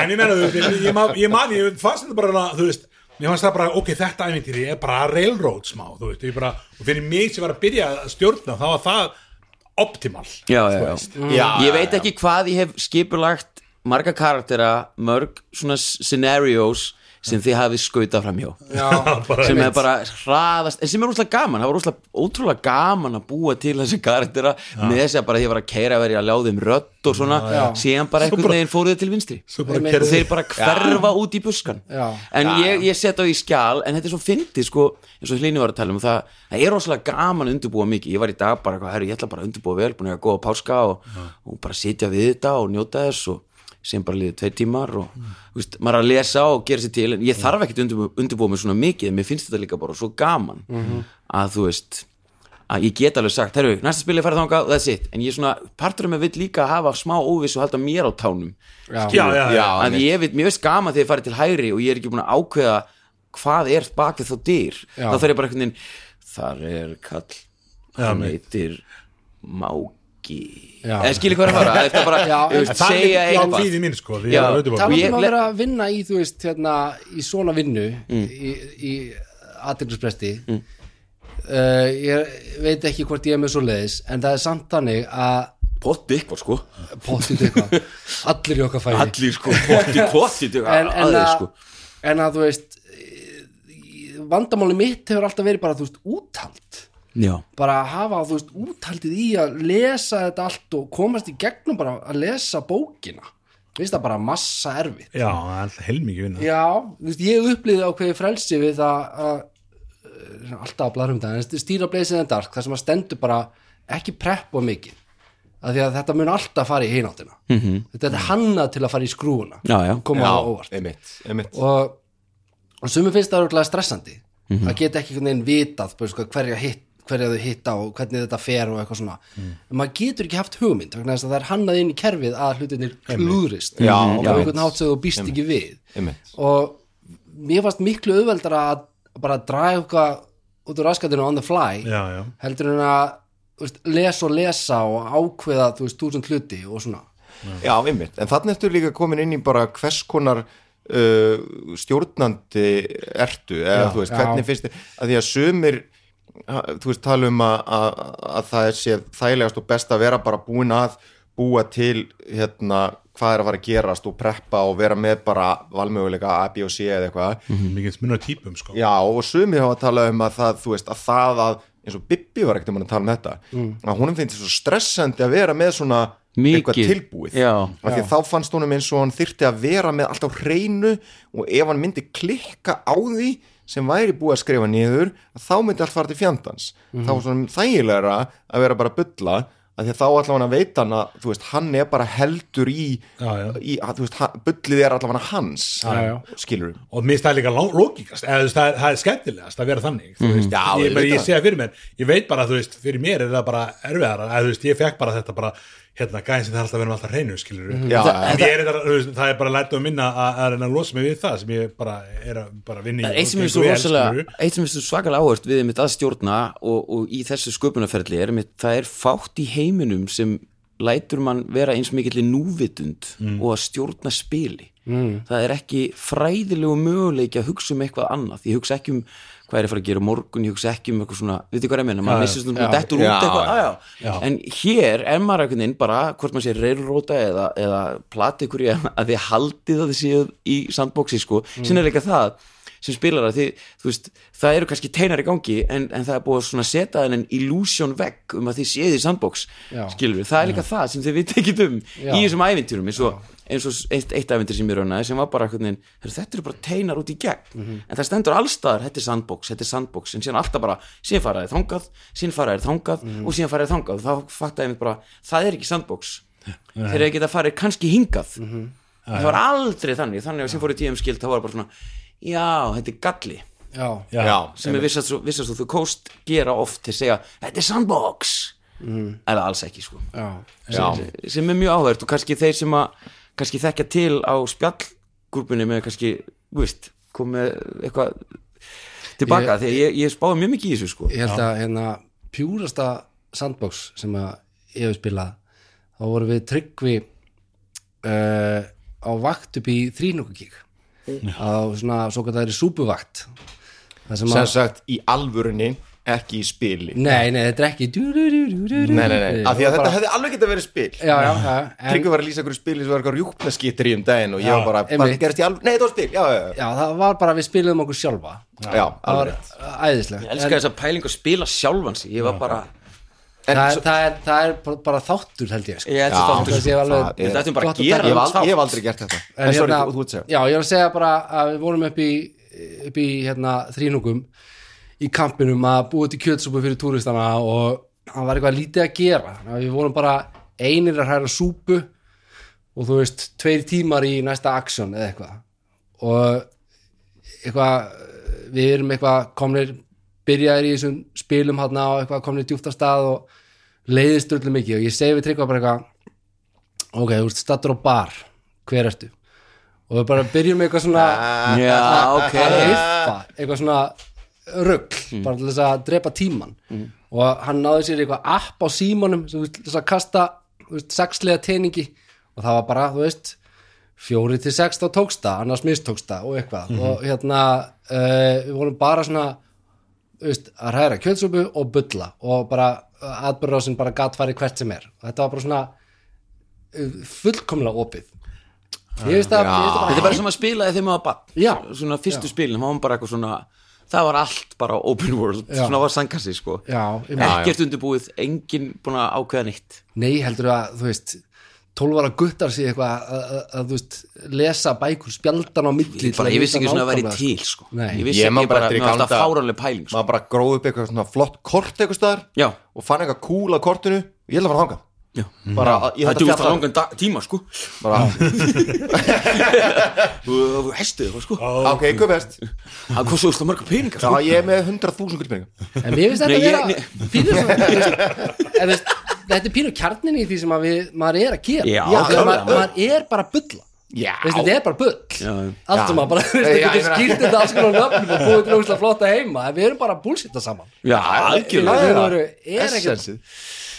En ég meina þú veist ég, man- ég man, ég fannst þetta bara þú veist, ég fannst það bara, ok, þetta æfintýri er bara railroad smá, þú veist, ég bara og fyrir mig sem var að byrja að stjórna þá var það optimal Já, já, já. Já, Ég veit ekki hvað ég hef skipulagt marga karaktera, mörg svona scenarios sem þið hafið skautað fram hjá sem er bara hraðast en sem er úrslega gaman, það var úrslega ótrúlega gaman að búa til þessi karaktera með þess að bara því að var að keira að vera að ljá þeim rödd og svona, síðan bara einhvern veginn fóruð til vinstri. og þeir bara hverfa út í buskan Já. en ég, ég set á í skjál en þetta er svo fyndið sko, eins og Hlini var að tala um það, það er rosalega gaman að undirbúa mikið, ég var í dag bara, herru, ég ætla bara að undirbúa vel búin að góða páska og, og bara sitja við þetta og njóta þess og sem bara liðið tvei tímar og þú veist, maður er að lesa og gera sér til en ég þarf ekkert undirbúa mig svona mikið mér finnst þetta líka bara svo gaman að þú veist að ég get alveg sagt, herru, næsta spil er farið þangað og that's it, en ég svona, partur af mig vill líka hafa smá óviss og halda mér á tánum Já. já, já, já, að ég veit, mér veist gaman þegar ég farið til hægri og ég er ekki búin að ákveða hvað er bakið þá dyr. Þá þarf ég bara veginn þar er kall hann heitir Máki Já. Eða skilur hvað er að fara? Að þetta bara, Já, það er segja eitthvað. sko því Já. ég er auðvitað Tala- talandi ég um að vera að vinna í þú veist hérna í svona vinnu Mm. í, í aðtilspresti mm. uh, ég veit ekki hvort ég er með svo leiðis en það er samt þannig að potti eitthvað sko. Pottið eitthvað allir í okkar færi. Allir sko, potti, potti en, en, að, sko. en að þú veist vandamáli mitt hefur alltaf verið bara þú veist úthald já, bara að hafa þú veist úthaldið í að lesa þetta allt og komast í gegnum bara að lesa bókina. Finnst það bara massa erfitt. Já, það alltaf heilmikið vinna. Já, þú veist, ég upplýði ákveði frelsi við það að uh, alltaf að blaðrum það, en stýra in the dark þar sem að stendur bara ekki preppa mikið, af því að þetta mun alltaf fara í hináttina. -hmm. þetta er hannað til að fara í skrúuna Já, já. koma Já, á óvart. einmitt, einmitt. Og, og sumi finnst það stressandi að geta ekki einhvern veginn vitað sko, hverja hitt hverja þau hitta og hvernig þetta fer og eitthvað svona. En maður getur ekki haft hugmynd vegna þess að það er hannað inn í kerfið að hlutinir klúrist Já, og já. einhvern hátt sem þú býst ekki við. Einmitt. Og mér fannst miklu auðveldara að bara draga eitthvað út úr raskatinu on the fly já, já, heldur en að veist, lesa og lesa og ákveða þú veist, túsund hluti og svona. Já, einmitt, en þannig ertu líka komin inn í bara hvers konar uh, stjórnandi ertu, eða þú veist, hvernig finnst þið, að því að ha- þú veist, tala um að, að, að það er séð þægilegast og best að vera bara búin að búa til hérna, hvað er að fara að gerast og preppa og vera með bara valmöguleika A, B og C eða eitthvað. Mikið munur típum sko. Já, og sumir hafa að tala um að það, þú veist, að það að eins og Bibi var ekkert um að tala um þetta að honum finnst svo stressandi að vera með svona eitthvað tilbúið. Já. af því að þá fannst honum eins og hann þyrfti að vera með allt á hreinu og ef hann myndi klikka á því sem væri búið að skrifa niður að þá myndi allt fara til fjandans. Þá var svona þægilegra að vera bara að bulla að því að þá allavega hann að veita hann að veist, hann er bara heldur í, Já, já. í að, veist, bullið er allavega hans Já, skilur og mér það líka veist, það, er- það er skemmtilegast að vera þannig þú veist, Já, ég, ég auðvitað. segja fyrir mér. Ég veit bara, veist, fyrir mér er það bara þú veist, ég fekk bara þetta bara hérna, gæðin sem það er alltaf með alltaf hreinu skilur Já, en ég er þetta, þú veist, það er bara lært að minna að, að reyna að losa mig við það sem ég bara er að bara vinna í Það er eitt sem og er svo gengur vel, rosalega skilurðu. eitt sem er svo svakalega áhört við mitt að stjórna og, og í þessu sköpunarferli er mitt, það er fátt í heiminum sem lætur mann vera eins mikill núvitund og að stjórna spili. Mm. það er ekki fræðilegu möguleiki að hugsa um eitthvað annað. Ég hugsa ekki um hvað er að fara að gera morgun ég hugsa ekki um eitthvað svona, veitir hvað er að menna maður missist um dettur út Já, eitthvað já. já, já. en hér er maður einhvern veginn bara hvort maður sé reilróta eða, eða plati ykkur í að þið haldið að þið séu í sandboxi sko, mm. sinna er líka það sem spilar að þið, þú veist það eru kannski teinar í gangi en, en það er búið að svona setja þennan illusion vegg um að þið séð í sandbox Já. skilur það er líka það sem þið veit ekki um Já. í þessum ævintýrum eins og, eins og eitt, eitt ævintýr sem ég raunaði sem var bara heyrðu, þetta eru bara teinar út í gegn. Mhm. en það stendur allstaðar, þetta er sandbox, þetta er sandbox. En síðan alltaf bara, síðan faraði þangað síðan faraði þangað Mhm. og síðan faraði þangað. Og þá fattaði ég bara, það er ekki sandbox. Þegar ég geta farið kannski hingað. Mhm. það var aldrei þannig. Þannig að sem fór í tíum skild, þá var bara svona já, þetta er galli. Já, Já. Já, sem er vissast svo þú kóst gera oft til að segja, þetta er sandbox. Mm. eða alls ekki sko. Já, sem, sem er mjög áhverð og kannski þeir sem að kannski þekkja til á spjallgrúpunni með kannski, veist komið eitthvað tilbaka Ég- þegar ég, ég spáði mjög mikið í þessu sko. Ég held að hérna pjúrasta sandbox sem að ég hef spilað þá vorum við tryggvi uh, á vakt upp í þrínúkukík á svona svo er súpuvakt sem sagt í alvörunni ekki í spili. Nei, nei, þetta er ekki nei, nei, nei, af því að þetta hefði alveg getað verið spil. Já, já, já, en, Tryggvi var að lýsa einhverju spili sem var eitthvað rjúpnaskittir í um daginn og ég var bara, einmitt. bara gerist í alveg, nei þetta var spil, já, já, já, það var bara við spiluðum okkur sjálfa. Já, já það var alveg rétt. æðislegt. Ég elska þess að pæling að spila sjálfan sig. Ég var bara, En það, svo- er- það, er, það er bara- þáttur held ég sko. ég held Já, að það sé alveg það er- Þetta ættum bara gott að gera taka- ég hef, al, ég hef aldrei gert þetta. En sorry, hérna- þú- þú ert að segja. Já, ég var að segja bara að við vorum upp í, upp í hérna, þrínungum í kampinum að búa til kjötsúpu fyrir túristana og það var eitthvað lítið að gera. Við vorum bara einir að hræra súpu og þú veist, tveir tímar í næsta aksjón eða eitthvað. Og eitthvað við erum eitthvað komnir byrjaðir í þessum spilum hann og eitthvað komnir djúpt á stað og leiðist öllu mikið. Og ég segi við tryggva bara eitthvað ok, þú ert stattur á bar. Hver ertu? og við bara byrjum eitthvað svona Já, ok. Að hiffa, eitthvað svona rugl, bara til þess að drepa tíman og hann náði sér eitthvað app á símanum sem til þess að kasta sexlega teningi. Og það var bara, þú veist fjóri til sex þá tóksta, annars mistóksta og eitthvað. Og hérna uh, við vorum bara svona veist, að hræra kjöldsupu og bulla og bara atbyrðrásin bara gat farið hvert sem er. Og þetta var bara svona uh, fullkomlega opið. Ég veist að, Þetta er bara sem að spilaði þegar maður var bann. Svona fyrstu spilin, það var bara eitthvað svona Það var allt bara open world Já. Svona var sangkassi sko. Já, Ekkert undirbúið, enginn búin að ákveða nýtt Nei, heldur að, þú veist 12 ára guttar sig eitthvað að, að, að, þú veist, lesa bækur spjaldan á milli bara, að Ég vissi ekki svona að væri nákvæmlega, til sko. Nei. Ég vissi ekki bara í mér var alltaf fáranlega pæling sko. maður bara gróð upp eitthvað svona flott kort eitthvað staðar Já, og fann eitthvað kúl á kortinu. Ég held að fara þangað. já bara, ég Það að það fjalla langan tíma sko. Bara, [LAUGHS] Þú hestið eitthvað sko. Ok, hvað best Það kom svo úrslega marga peningar já, sko? ég er með 100.000 gullpenninga En mér finnst þetta að vera veist, [LAUGHS] veist, Þetta er pínu kjarnin í því sem að við, maður er að gera. Já, maður, maður er bara að bulla. Já, Veist, þetta er bara bull. Allt sem Já. að bara, veist, það getur meina- skýrt þetta alls konar nöfnum og búið til óslega flotta heima. En við erum bara að bullshitta saman. Já, algjörlega. Við er ekkert.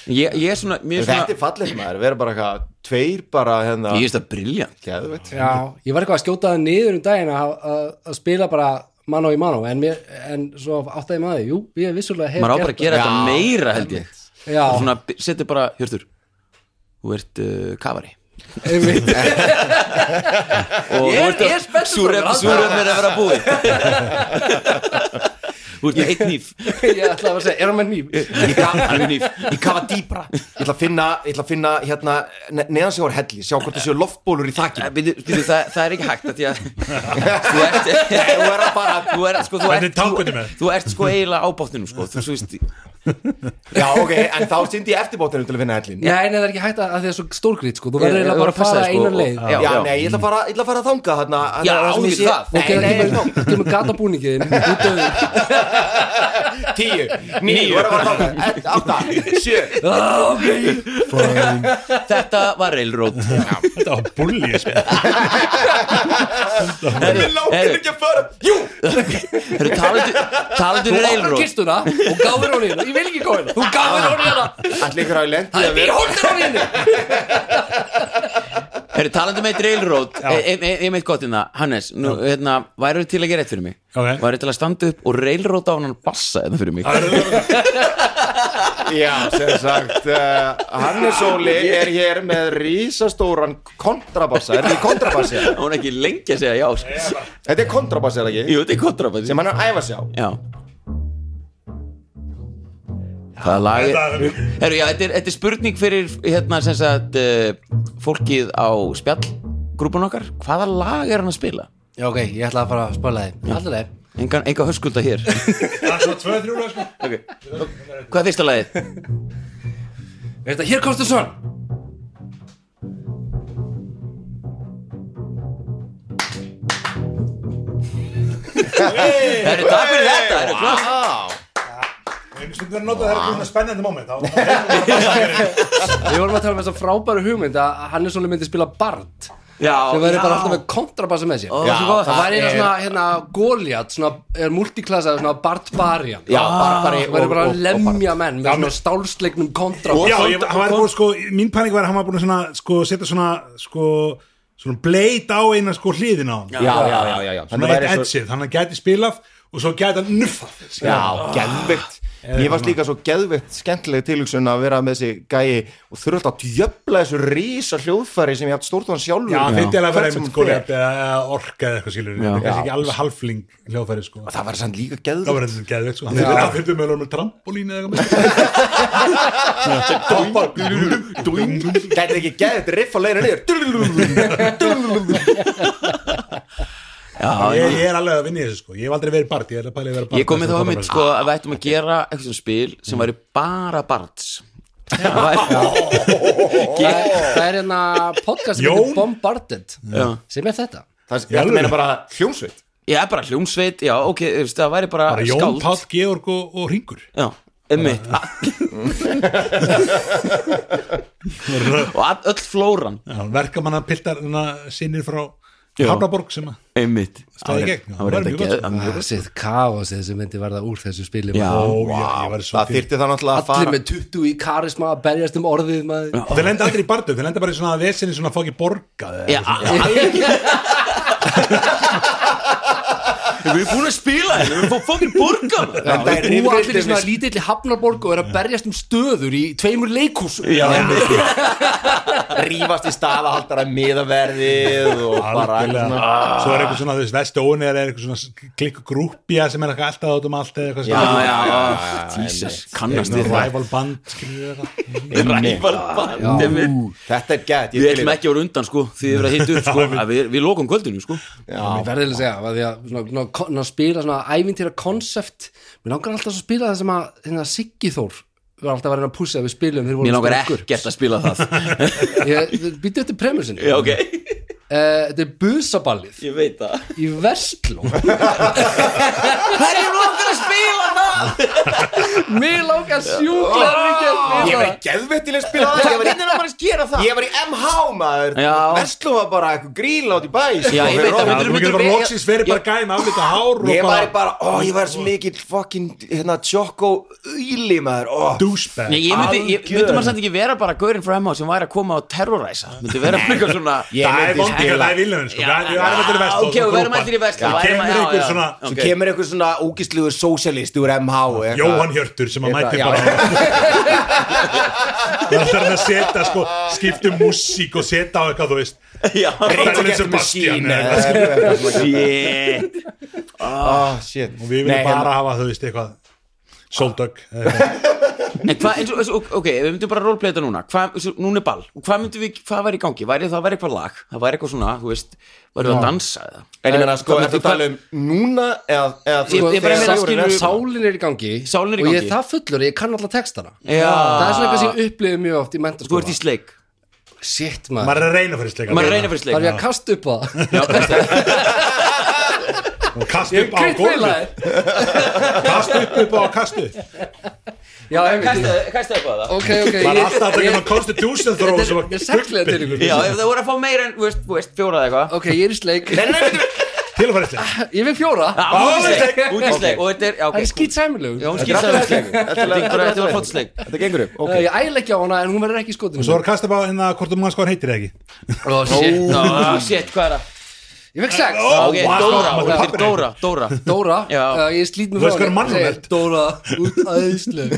Ég, ég er svona, mér er þetta svona er fallið maður, vera bara eitthvað tveir bara hérna Ég er þetta briljant ég var eitthvað að skjóta það niður um daginn að, að, að spila bara mano í mano en, mér, en svo áttaði maður, jú, ég vissulega hef Maður á bara að gera þetta meira held ég. Já, Og svona, setur bara, hjörtur Þú ert uh, einmitt. Og Ég er- ég er spenntur Súrefn bara. súrefn er að vera búið [LAUGHS] Þú ert með eitt nýf [LAUGHS] ég ætlaði að segja, er hann með nýf? ég, er nýf. ég kafa dýbra ég ætla að finna, ég ætla að finna hérna, ne neðan sig á helli, sjá hvort það séu loftbólur í þakkinu Býtu, býtu, það, það er ekki hægt að því að [LAUGHS] Þú ert þú er að fara [LAUGHS] Þú ert, sko, þú ert, þú, með? þú ert sko eiginlega á bátnum sko. Þú svo veist já, ok, en þá syndi ég eftirbótinu til að finna hellin Já, en það er ekki hægt að, að því að svo stórgrít sko, þú verður Ég- eiginlega ég bara að fara þig, sko, einan leið Já, Já, já. nei, ég ætla að fara, ég ætla að fara að þanga þarna Já, þú ég sé- það. nei, kemur gatabúningin út af [LAUGHS] tíu, níu, [LAUGHS] átta, sjö. Þetta var railroad. Þetta var bulli sko. Ég langar ekki að fara Jú, talandi talandi Þú railroad. kistuna og gáður hún hérna. Ég vil ekki góða hérna. Þú gáður hún hérna. Allir ykkur lent í Það að er vera bíhóldir hún hérna Herru, talandi um eitt railroad Ég meit e, gott hérna. Hannes, nú, hérna, væru til að gera eitt fyrir mig? Ok. Væru til að standa upp og railroad á hann bassa þetta fyrir mig? [LAUGHS] Já, sem sagt uh, Hannes Óli er hér með rísastóran kontrabassa. Er þetta kontrabassi? Hún er ekki lengi að segja já sko. Þetta er kontrabassi, er það ekki? Jú, þetta er kontrabassi. Sem hann er að æfa sig á. Já Hvaða lag er Þetta- Herru, já, þetta er, þetta er spurning fyrir hérna sem sagt uh, fólkið á spjallgrúpun okkar Hvaða lag er hann að spila? Já, ok, ég ætla að fara að spila þið Engan, enga höskulda hér Það er svo 2-3 lag sko. okay. Hvað er fyrsta lagið? Þetta, hér komstu svon Herru, takk fyrir þetta herru, flott. Einu stundum er að nota það er svona spennandi þá- Við vorum að tala um þessa frábæru hugmynd að Hannes Óli myndi spila Bard. Já, sem verður já. bara alltaf með kontrabassa með sér. Svo gott. það væri eina svona hérna Goliath, svona er multiklassa svona Bart Barian Já, barbari það verður bara að lemja menn með svona stálsleiknum kontrabassa Já, sko Mín panik var að hann var búin að svona, sko, setja svona sko, svona bleit á eina sko hliðina á hann. Já, já, já, já, já. Svona Þannig eitt væri svo- edgið, þannig að hann gæti spilað og svo gæti hann nuffað. Já, geðveikt Ég varst líka svo geðveikt skemmtileg tilhugsun að vera með þessi gæi og alltaf að djöfla þessu rísa hljóðfæri sem ég haft stórt á hann sjálfur. Já, finnst ég að vera einmitt sko rétt eða eða orka eða eitthvað skilur Já. kannski Já. ekki alveg halfling hljóðfæri sko. Það var sann líka Það geðveikt var eitthvað geðveikt sko. Hann finnst með með trampolín eða eitthvað. [LAUGHS] Gæti ekki geðveikt riff að leira niður [LAUGHS] Já, Ég ég er alveg að vinna í þessu sko. Ég hef aldrei verið bart, ég er að pæla að vera bart Ég kom með þá um sko að við ættum að gera eitthvað svona spil sem væri bara barns. Það er hérna podcast sem heitir Bombarded sem er þetta. Það er, ég meina bara hljómsveit. Ég er bara hljómsveit, já, ok, það væri bara, bara Jón, Páll, Georg og, og Ringur Já, emmitt [LAUGHS] Og all, öll flóran. Verkamanna piltar sinnir frá. Hafnaborg sem í gegn, Það var mjög gott. kaosið sem myndi verða úr þessu spili Það þyrfti það náttúrulega að allir fara með 20 í karisma að berjast um orðið þeir lenda aldrei í bardu, þeir lenda bara í svona vesinni svona fóki borgað Já, [LAUGHS] [LAUGHS] [LAUGHS] Við erum búin að spila hérna, við erum fótt fokkin borga. Já, það er búa allir í svona við- lítilli hafnarborg og er að berjast um stöður í tveimur leikúsum Já, rífast í staðahaldara miðaverðið og bara Algjörlega. svo er eitthvað svona, þú veist, vestóni er eitthvað svona klikku grúppja sem er alltaf átum allt eða eitthvað já, svona. já, já. Jesus, kannast við það. Rival band skilur við það Ræval band einmitt. Þetta er gæt Við ætlum ekki að vera undan sko Því þið verða [LAUGHS] hitt upp sko að Við, við lokum kvöldinu sko. Mér verður að segja að því að svona, spila svona ævintýra konsept Mér langar alltaf að spila það sem að hérna, Siggi Þór var alltaf að vera að pússa að við spilum Mér langar ekkert að spila það. [LAUGHS] Ég býtti þetta premissin Já, ok. Þetta er busaballið. Ég veit það. Í Vestló Hverjum langar að spila. það? [LAUGHS] Mér langar sjúklega mikið að Ég spila var það geðvettileg spila. Það Ég var í- Hvernig langar að gera það? Ég var í MH maður. Já. Vestló var bara eitthvað gríl átt í bæ sko, Já, ég fyrir veit að þú getur bara loksins verið bara með aflita hár og Ég var bara bara, ó, ég var svo mikill fucking, hérna, tjokko Íli maður, ó. Douchebag. Nei, ég myndi, ég, Algjör. myndi maður samt ekki vera bara gaurinn frá MH sem væri að koma og terroræsa myndi vera bara eitthvað svona Ég [LAUGHS] það er myndi vondið, spila- það er viljum sko. Við erum allir í vestló ok, við verðum allir í Vestló, það værum- kemur einhver svona Svo kemur eitthvað svona ógistlugur sósialist úr MH eitthvað. Jóhann Hjörtur sem að mæti bara það alltaf að setja sko, skiptum músík og setja á eitthvað þú veist. The Sebastian svona. shit. Og við viljum bara hérna- hafa þú veist eitthvað Soldug En hvað, eins og, ok, við myndum bara roleplay þetta núna og, núna er ball, og hvað myndum við, hvað væri í gangi? Væri það væri eitthvað lag, það væri eitthvað svona þú veist, væri það að dansa eða? En ég meina, sko, ertu myndi- að tala um núna eða, eða Ég- ég bara þegar meina, skilur- er- Sálin er í gangi. Sálin er í og ég gangi. er það fullur, ég kann alltaf textana. Já. það er svona eitthvað sem ég upplifið mjög oft í þú ert í sleik, shit maður. Maður, er að reyna fyrir sleika maður er að reyna fyrir sleik. Ég að kasta upp á það? Já, kannski [LAUGHS] [LAUGHS] og kasta ég upp á gólfið. kveitfélag kasta upp upp á kastu já, Kasta upp á það. Ok, ok, það er alltaf að taka með constitution throw þetta sem að- sexlega til ykkur Já, ef það voru að fá meira en, þú veist, þú veist, fjóra eða eitthvað. Ok, ég er í sleik. Til að fara í sleik. Ég vil fjóra. Út í sleik, og er, það er skýt sleik. Þetta er var flott sleik. Þetta gengur upp, ok. Ég æla ekki á hana en hún verður ekki í skotinu svo er kasta upp á hérna hvort sko hann heitir eða ekki. Oh, shit. Já, shit, hvað er það? Ég fekk sex Ok, wow. Dóra, hún heitir Dóra, Dóra Dóra, Já. uh, ég slít mig Þú veist frá hvað er henni. mannúðlegt? Segir, Dóra, út æðisleg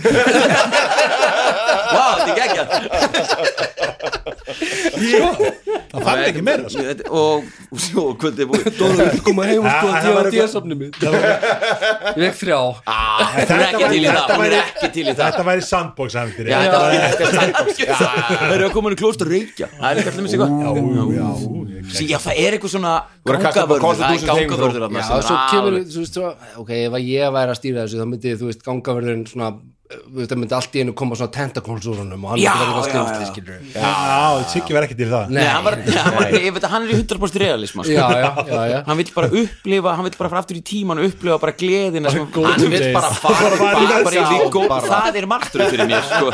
Vá, þetta er geggjað það fann ekki meira. Og [LAUGHS] svo kvöldið búið. Dóra, vil koma heim og skoða það því eitthvað- díasafni mitt Ég vekk þrjá. Hún er ekki til í það, hún er ekki til í það. Þetta væri sandbox er Það eru að koma inn í klóst og reykja. Það er ekki allir með sig eitthvað Já, það er eitthvað svona á gangavörður Það er gangavörður ok, ef að ég væri að stýra þessu þá myndi, þú veist, gangaverðurinn svona, þú veist, það myndi allt í einu koma svona tentacles úr honum og hann myndi já, eitthvað skrimsli, já. skilur já, Siggi verði ekki til það. Nei, hann var, hann var, ég veit að hann er í 100% realisma sko. Já, já, já, já. Hann vill bara upplifa, hann vill bara fara aftur í tíman og upplifa bara gleðina sem, Hann vill days. bara fara Bara í bara. Það er martröð fyrir mér sko.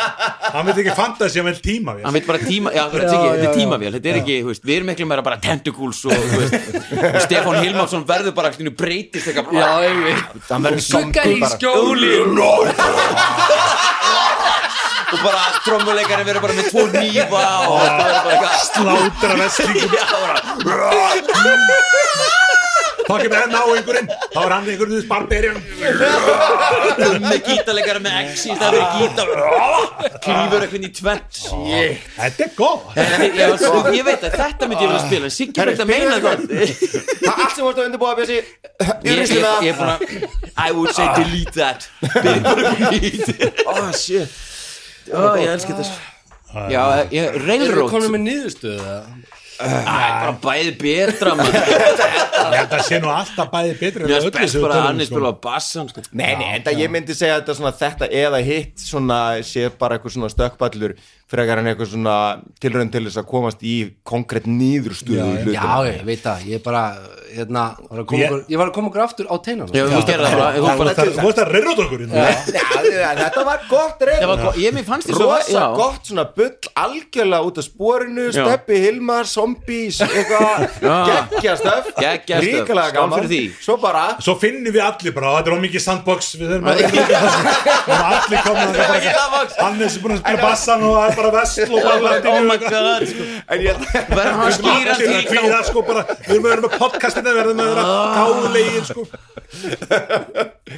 hann veit ekki fantasi, hann vil tíma við Hann vill bara tíma, já, þetta er Já, ekki- þetta já, er Þetta er ekki, við erum miklu meira bara tentacles og, þú veist, og Stefán Hilmarsson verður bara breytist eitthvað Já, einmitt. Það verður Og bara trommuleikari verður bara með tvo nýfa og þetta verður bara eitthvað slátra vestlingum Já, bara [LAUGHS] þá kemur enn á einhverinn þá er hann einhverjum þú barbarian með gítarleikari með X í stað fyrir gítar. Klýfur eitthvað í tvent Shit. þetta er góð Þetta er- ég, veit að þetta myndi ég vilja spila. Myndi að meina það. Það. Er allt sem vorst að undirbúa Bjössi. Ég, með er búin að I would say delete that. Bara [LAUGHS] oh shit. Oh, ég elski þess já, ég, Erum við railroad komin með niðurstöðu eða? Bara bæði betra [LAUGHS] ég að sé nú alltaf bæði Mér öllu spes bara að hann er sko. spila á bassan sko. Nei, nei, en ég myndi segja þetta svona þetta eða hitt svona sé bara eitthvað svona stökkballur frekar en eitthvað svona tilraun til þess að komast í konkrétt nýðurstuðu Já, já. Já, ég veit það, ég er bara hérna, var að koma Ég- okkur, ég var að koma okkur aftur á teinan Já, þú gerði það bara, þú Þú bara veist að- að reyrróta okkur hérna. Já, þetta var gott Það go- ég mér fannst því svo Rosa já. gott svona bull algjörlega út af sporinu Já. Steppi Hilmar, zombies eitthvað, Já. geggja stöf Geggjað stöff. ríkalega Skál gaman fyrir því. svo bara Svo finnum við allir bara, þetta er ómikið sandbox Við þurfum að [LAUGHS] Að að bara vesl og bara Oh my god sko. en ég, Verður hann að skýra að sko bara Við erum að vera með podcastina Við erum að vera gáðlegin sko.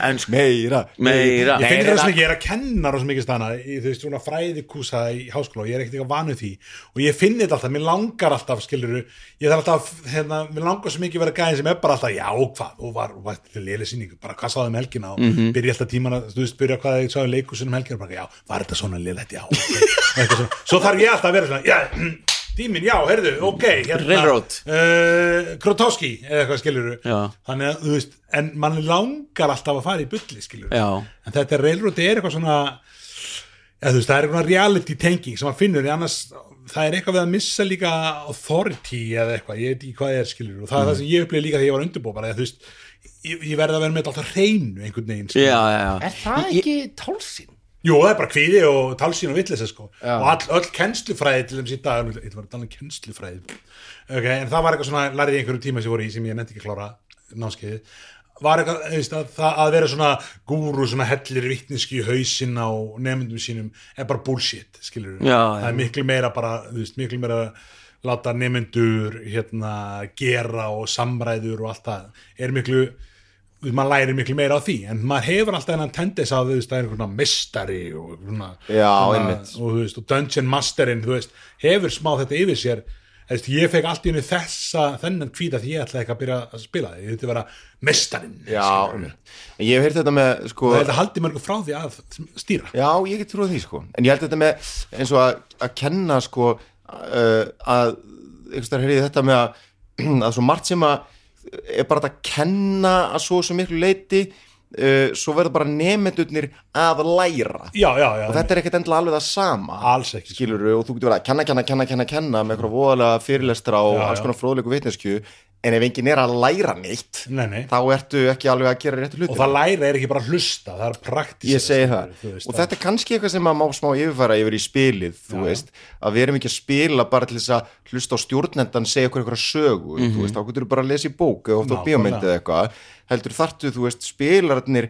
En sko, meira. Meira. Ég finn Nei, það sem nei, ekki, ég er að kenna rosa mikið stana í þú veist svona fræðikúsa í háskóla og ég er ekkert eitthvað vanuð því. Og ég finn þetta alltaf, mér langar alltaf skiluru, ég þarf alltaf hérna, mér langar svo mikið að vera gæðin sem er bara alltaf já, hvað, og var, var til léli sýningu bara hvað sáðum helgina og mm -hmm. byrja alltaf tíman að þú veist, byrja hvað ég sáðum leikusunum helgina og bara, já, var þetta svona lélegt, já okay. Eitthvað svona. svo þarf ég alltaf að vera svona, já [CLEARS THROAT] tíminn, já, heyrðu, ok hérna, uh, Krotowski eða eitthvað skiluru Já. þannig að, þú veist, en mann langar alltaf að fara í bulli, skiluru Já. en þetta railroad er eitthvað svona eða, veist, það er eitthvað reality tenging sem maður finnur, en annars það er eitthvað við að missa líka authority eða eitthvað, ég veit ekki hvað það er skilur og það er það sem ég upplýði líka þegar ég var undirbúið bara, þú veist, ég, ég verði að vera með alltaf hreinu einhvern veginn. Já, já, já Er það ekki tálsinn? Jú, það er bara kvíði og talsín og villisa sko. Já. og all, öll kennslufræði til síðan dag, þetta var þannig kennslufræði. Okay, en það var eitthvað svona, lærið ég einhverju tíma sem ég voru í sem ég nefndi ekki klára námskeiði var eitthvað, veist, að, það, að vera svona gúru, svona hellir vittneski í hausinn á nefndum sínum er bara bullshit, skilur Já, það er miklu meira bara, þú veist, miklu meira láta nefndur hérna gera og samræður og allt það. Er miklu maður lærir miklu meira á því en maður hefur alltaf hennan tendis að það er einhvern mistari og, svona, Já, svona, og, veist, og Dungeon Masterin veist, hefur smá þetta yfir sér. Veist, ég fekk allt í henni þessa þennan kvíða því ég ætlaði ekki að byrja að spila. Því ég þetta vera en ég hef heyrt þetta með sko, þetta haldi mörgu frá því að stýra. Já, ég get trúið því sko. En ég held þetta með eins og að, að kenna sko uh, að einhvers vegar heyrði þetta með að, [CLEARS THROAT] að svo margt sem að er bara að kenna að svo svo miklu leiti uh, svo verður bara nemendurnir að læra. Já, já, já, og þetta er ekkert endilega alveg það sama. Ekki sko. skilur og þú getur verið að kenna, kenna, kenna, kenna, kenna með eitthvað voðalega fyrirlestra og alls konar fróðleiku vitneskju en ef enginn er að læra neitt nei, nei. þá ertu ekki alveg að gera réttu hluti og það læra er ekki bara að hlusta það er praktískt ég segi það. veist, og þetta er kannski eitthvað sem maður má smá yfirfæra yfir í spilið, þú veist að við erum ekki að spila bara til þess að hlusta á stjórnendan, segja okkur eitthvað sögu þú veist, þá getur þú bara að lesa í bók eða oft á Nákvæmlega. bíómyndið eða eitthvað. Heldur þartu, þú veist, spilararnir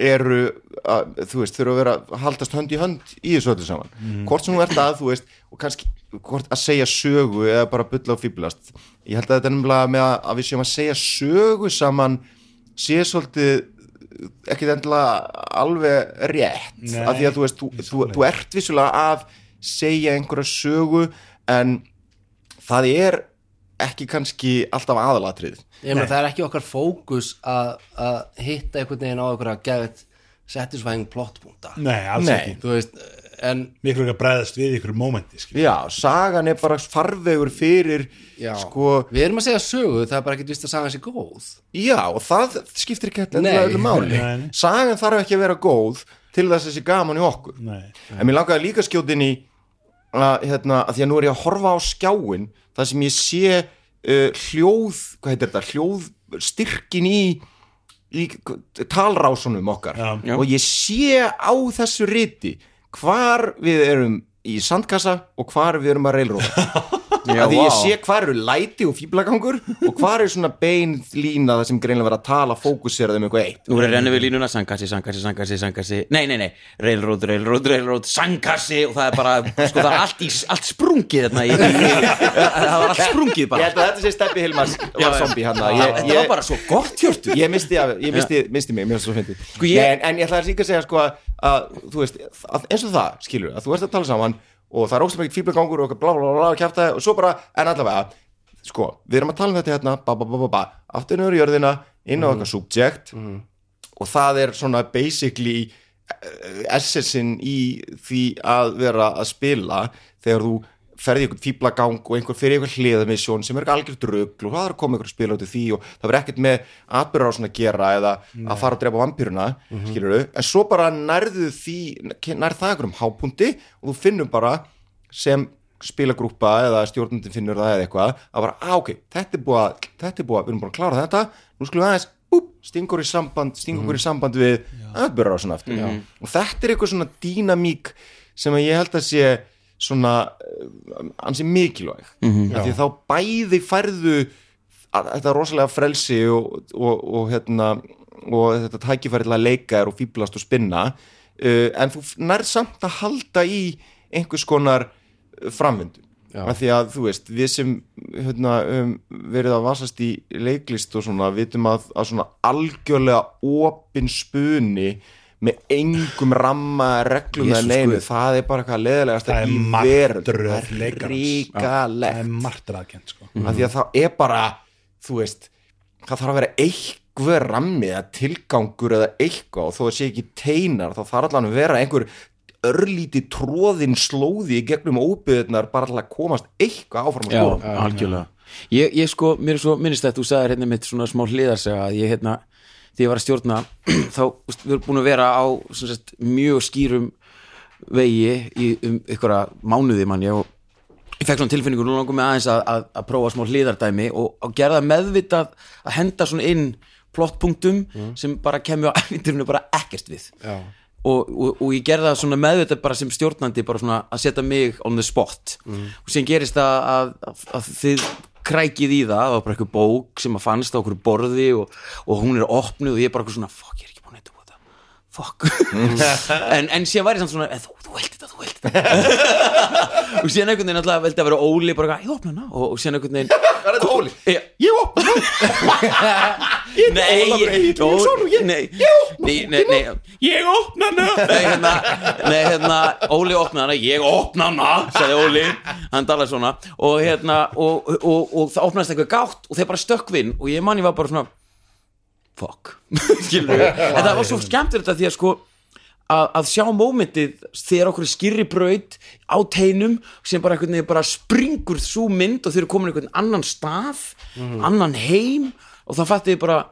eru, að, þú veist, þurfa að vera að haldast hönd í hönd í þessu öllu saman. Hvort sem þú ert að, þú veist og kannski, hvort að segja sögu eða bara bulla og fýblast ég held að þetta er nefnilega með að, að við séum að segja sögu saman sé svolítið ekkit endilega alveg rétt. Nei, af því að þú veist, þú, þú, þú ert vissulega að segja einhverja sögu en það er ekki kannski alltaf aðalatrið Ég meina það er ekki okkar fókus að, að hitta einhvern veginn á einhverja geðvett satisfying plottpunta nei, alls Nei. ekki. Þú veist, en miklu ekki að bregðast við ykkur mómenti já, sagan er bara farvegur fyrir já, sko, við erum að segja sögu það er bara ekki vist að saga sér góð já, og það skiptir ekki Nei. öllu máli Nei, nei. sagan þarf ekki að vera góð til þess að þessi gaman í okkur nei, en mér langaði líka skjótin í að, hérna, að því að nú er ég að horfa á skjáin það sem ég sé uh, hljóð, hvað heitir þetta hljóð styrkin í, í talrásunum okkar Já. Já. og ég sé á þessu riti hvar við erum í sandkassa og hvar við erum að reilróða að [LAUGHS] því ég sé hvar eru læti og fýblagangur og hvar er svona bein lína það sem greinlega verið að tala fókuseraði um eitthvað eitt. Nú er að renna við línuna, sangkassi, sangkassi, sangkassi, sangkassi Nei, nei, nei, railroad, railroad, railroad, sangkassi Og það er bara, sko það er allt, í, allt sprungið þarna í, í, í, Það var allt sprungið ég bara held að þetta sé Steppi Hilmars var zombi hann Það ég, var ég, bara svo gott hjörtu ég misti, ég misti, misti mig, mér finnst það svo fyndið. Sko, ég- en, ég ætla að líka að þú veist, að, eins og það, skilur að þú ert að tala saman og það er óstum ekkert fíblagangur og bla bla bla bla kjafta og svo bara, en allavega sko, við erum að tala um þetta hérna ba ba ba aftur nöður jörðina inn á okkar subject og það er svona basically eh, essensin í því að vera að spila þegar þú ferði einhvern fíblagang og einhver fyrir einhver hliðamisjón sem er algjör drugl og það er að koma spila út í því og það verður ekkert með svona að gera eða að fara að drepa vampýruna mm -hmm. en svo bara nærðu því nær það einhverjum hápunkti og þú finnur bara sem spilagrúpa eða stjórnundin finnur það eða eitthvað að bara, á ok, þetta er búið að þetta er búið að, við erum búin að klára þetta nú skulum við aðeins, úp, stingur í samband stingur mm. í samband við atbyrður á svona aftur og þetta er eitthvað svona dýnamík sem að ég held að sé svona uh, ansi mikilvæg. Mm -hmm, því þá bæði færðu þetta rosalega frelsi og, og, og, hérna, og þetta tækifæri til að leika er og fýblast og spinna uh, en þú nærð samt að halda í einhvers konar framvindu. Af því að þú veist, við sem hérna, um, verið að vasast í leiklist og svona, vitum að, að svona algjörlega opin spuni með engum ramma reglum Jesus eða neinu, það er bara eitthvað leðilegast það er í veröld. það er leikarans. það ríkalegt er margt ræðkjönd sko. af því að það er bara þú veist, það þarf að vera einhver rammi eða tilgangur eða eitthvað og þó að sé ekki teinar þá þarf allan að vera einhver örlíti tróðin slóði í gegnum óbyðunar bara til að komast eitthvað áfram að Já, skoða algjörlega. Ég, ég sko, mér er svo minnist að þú sagðir hérna mitt svona smá hliðarsega að ég hérna því ég var að stjórna [CLEARS THROAT] þá, við erum búin að vera á sem sagt, mjög skýrum vegi í um ykkur mánuði mann ég og ég fekk svona tilfinningu nú langum með aðeins að, að, að prófa smá hliðardæmi og, og gerða meðvitað að henda svona inn plottpunktum sem bara kemur á [LAUGHS] æfinturinu bara ekkert við. Og, og, og ég gerði það svona meðvitað bara sem stjórnandi bara svona að setja mig on the spot. Og síðan gerist að, að, að þið krækið í það það var bara eitthvað bók sem að fannst á okkur borði og, og hún er opnuð og ég er bara eitthvað svona fuck, ég er ekki búin að þetta fuck. [LAUGHS] En, en síðan var ég samt svona "Eh, þú, þú held þetta, þú held þetta. [LAUGHS] Og síðan einhvern veginn alltaf veldi að vera Óli bara, ég opna hana og, og síðan einhvern veginn [LAUGHS] er þetta Óli? Ég, Ég opna Ólafur ég, Egill Jónsson og ég- nei, ég opna hana Nei, hérna, nei, hérna Óli opna hana, ég opna hana sagði Óli, hann talaði svona. Og hérna, og, og, og, það opnaðist eitthvað gátt og þeir bara stökkvinn og ég man ég var bara svona fuck, [LAUGHS] skilur við en það var svo skemmt þetta því að sko að, að sjá mómentið þegar okkur er skýrri braut á teinum sem bara bara springur svo mynd og þeir eru komin í einhvern annan stað annan heim og það fætti bara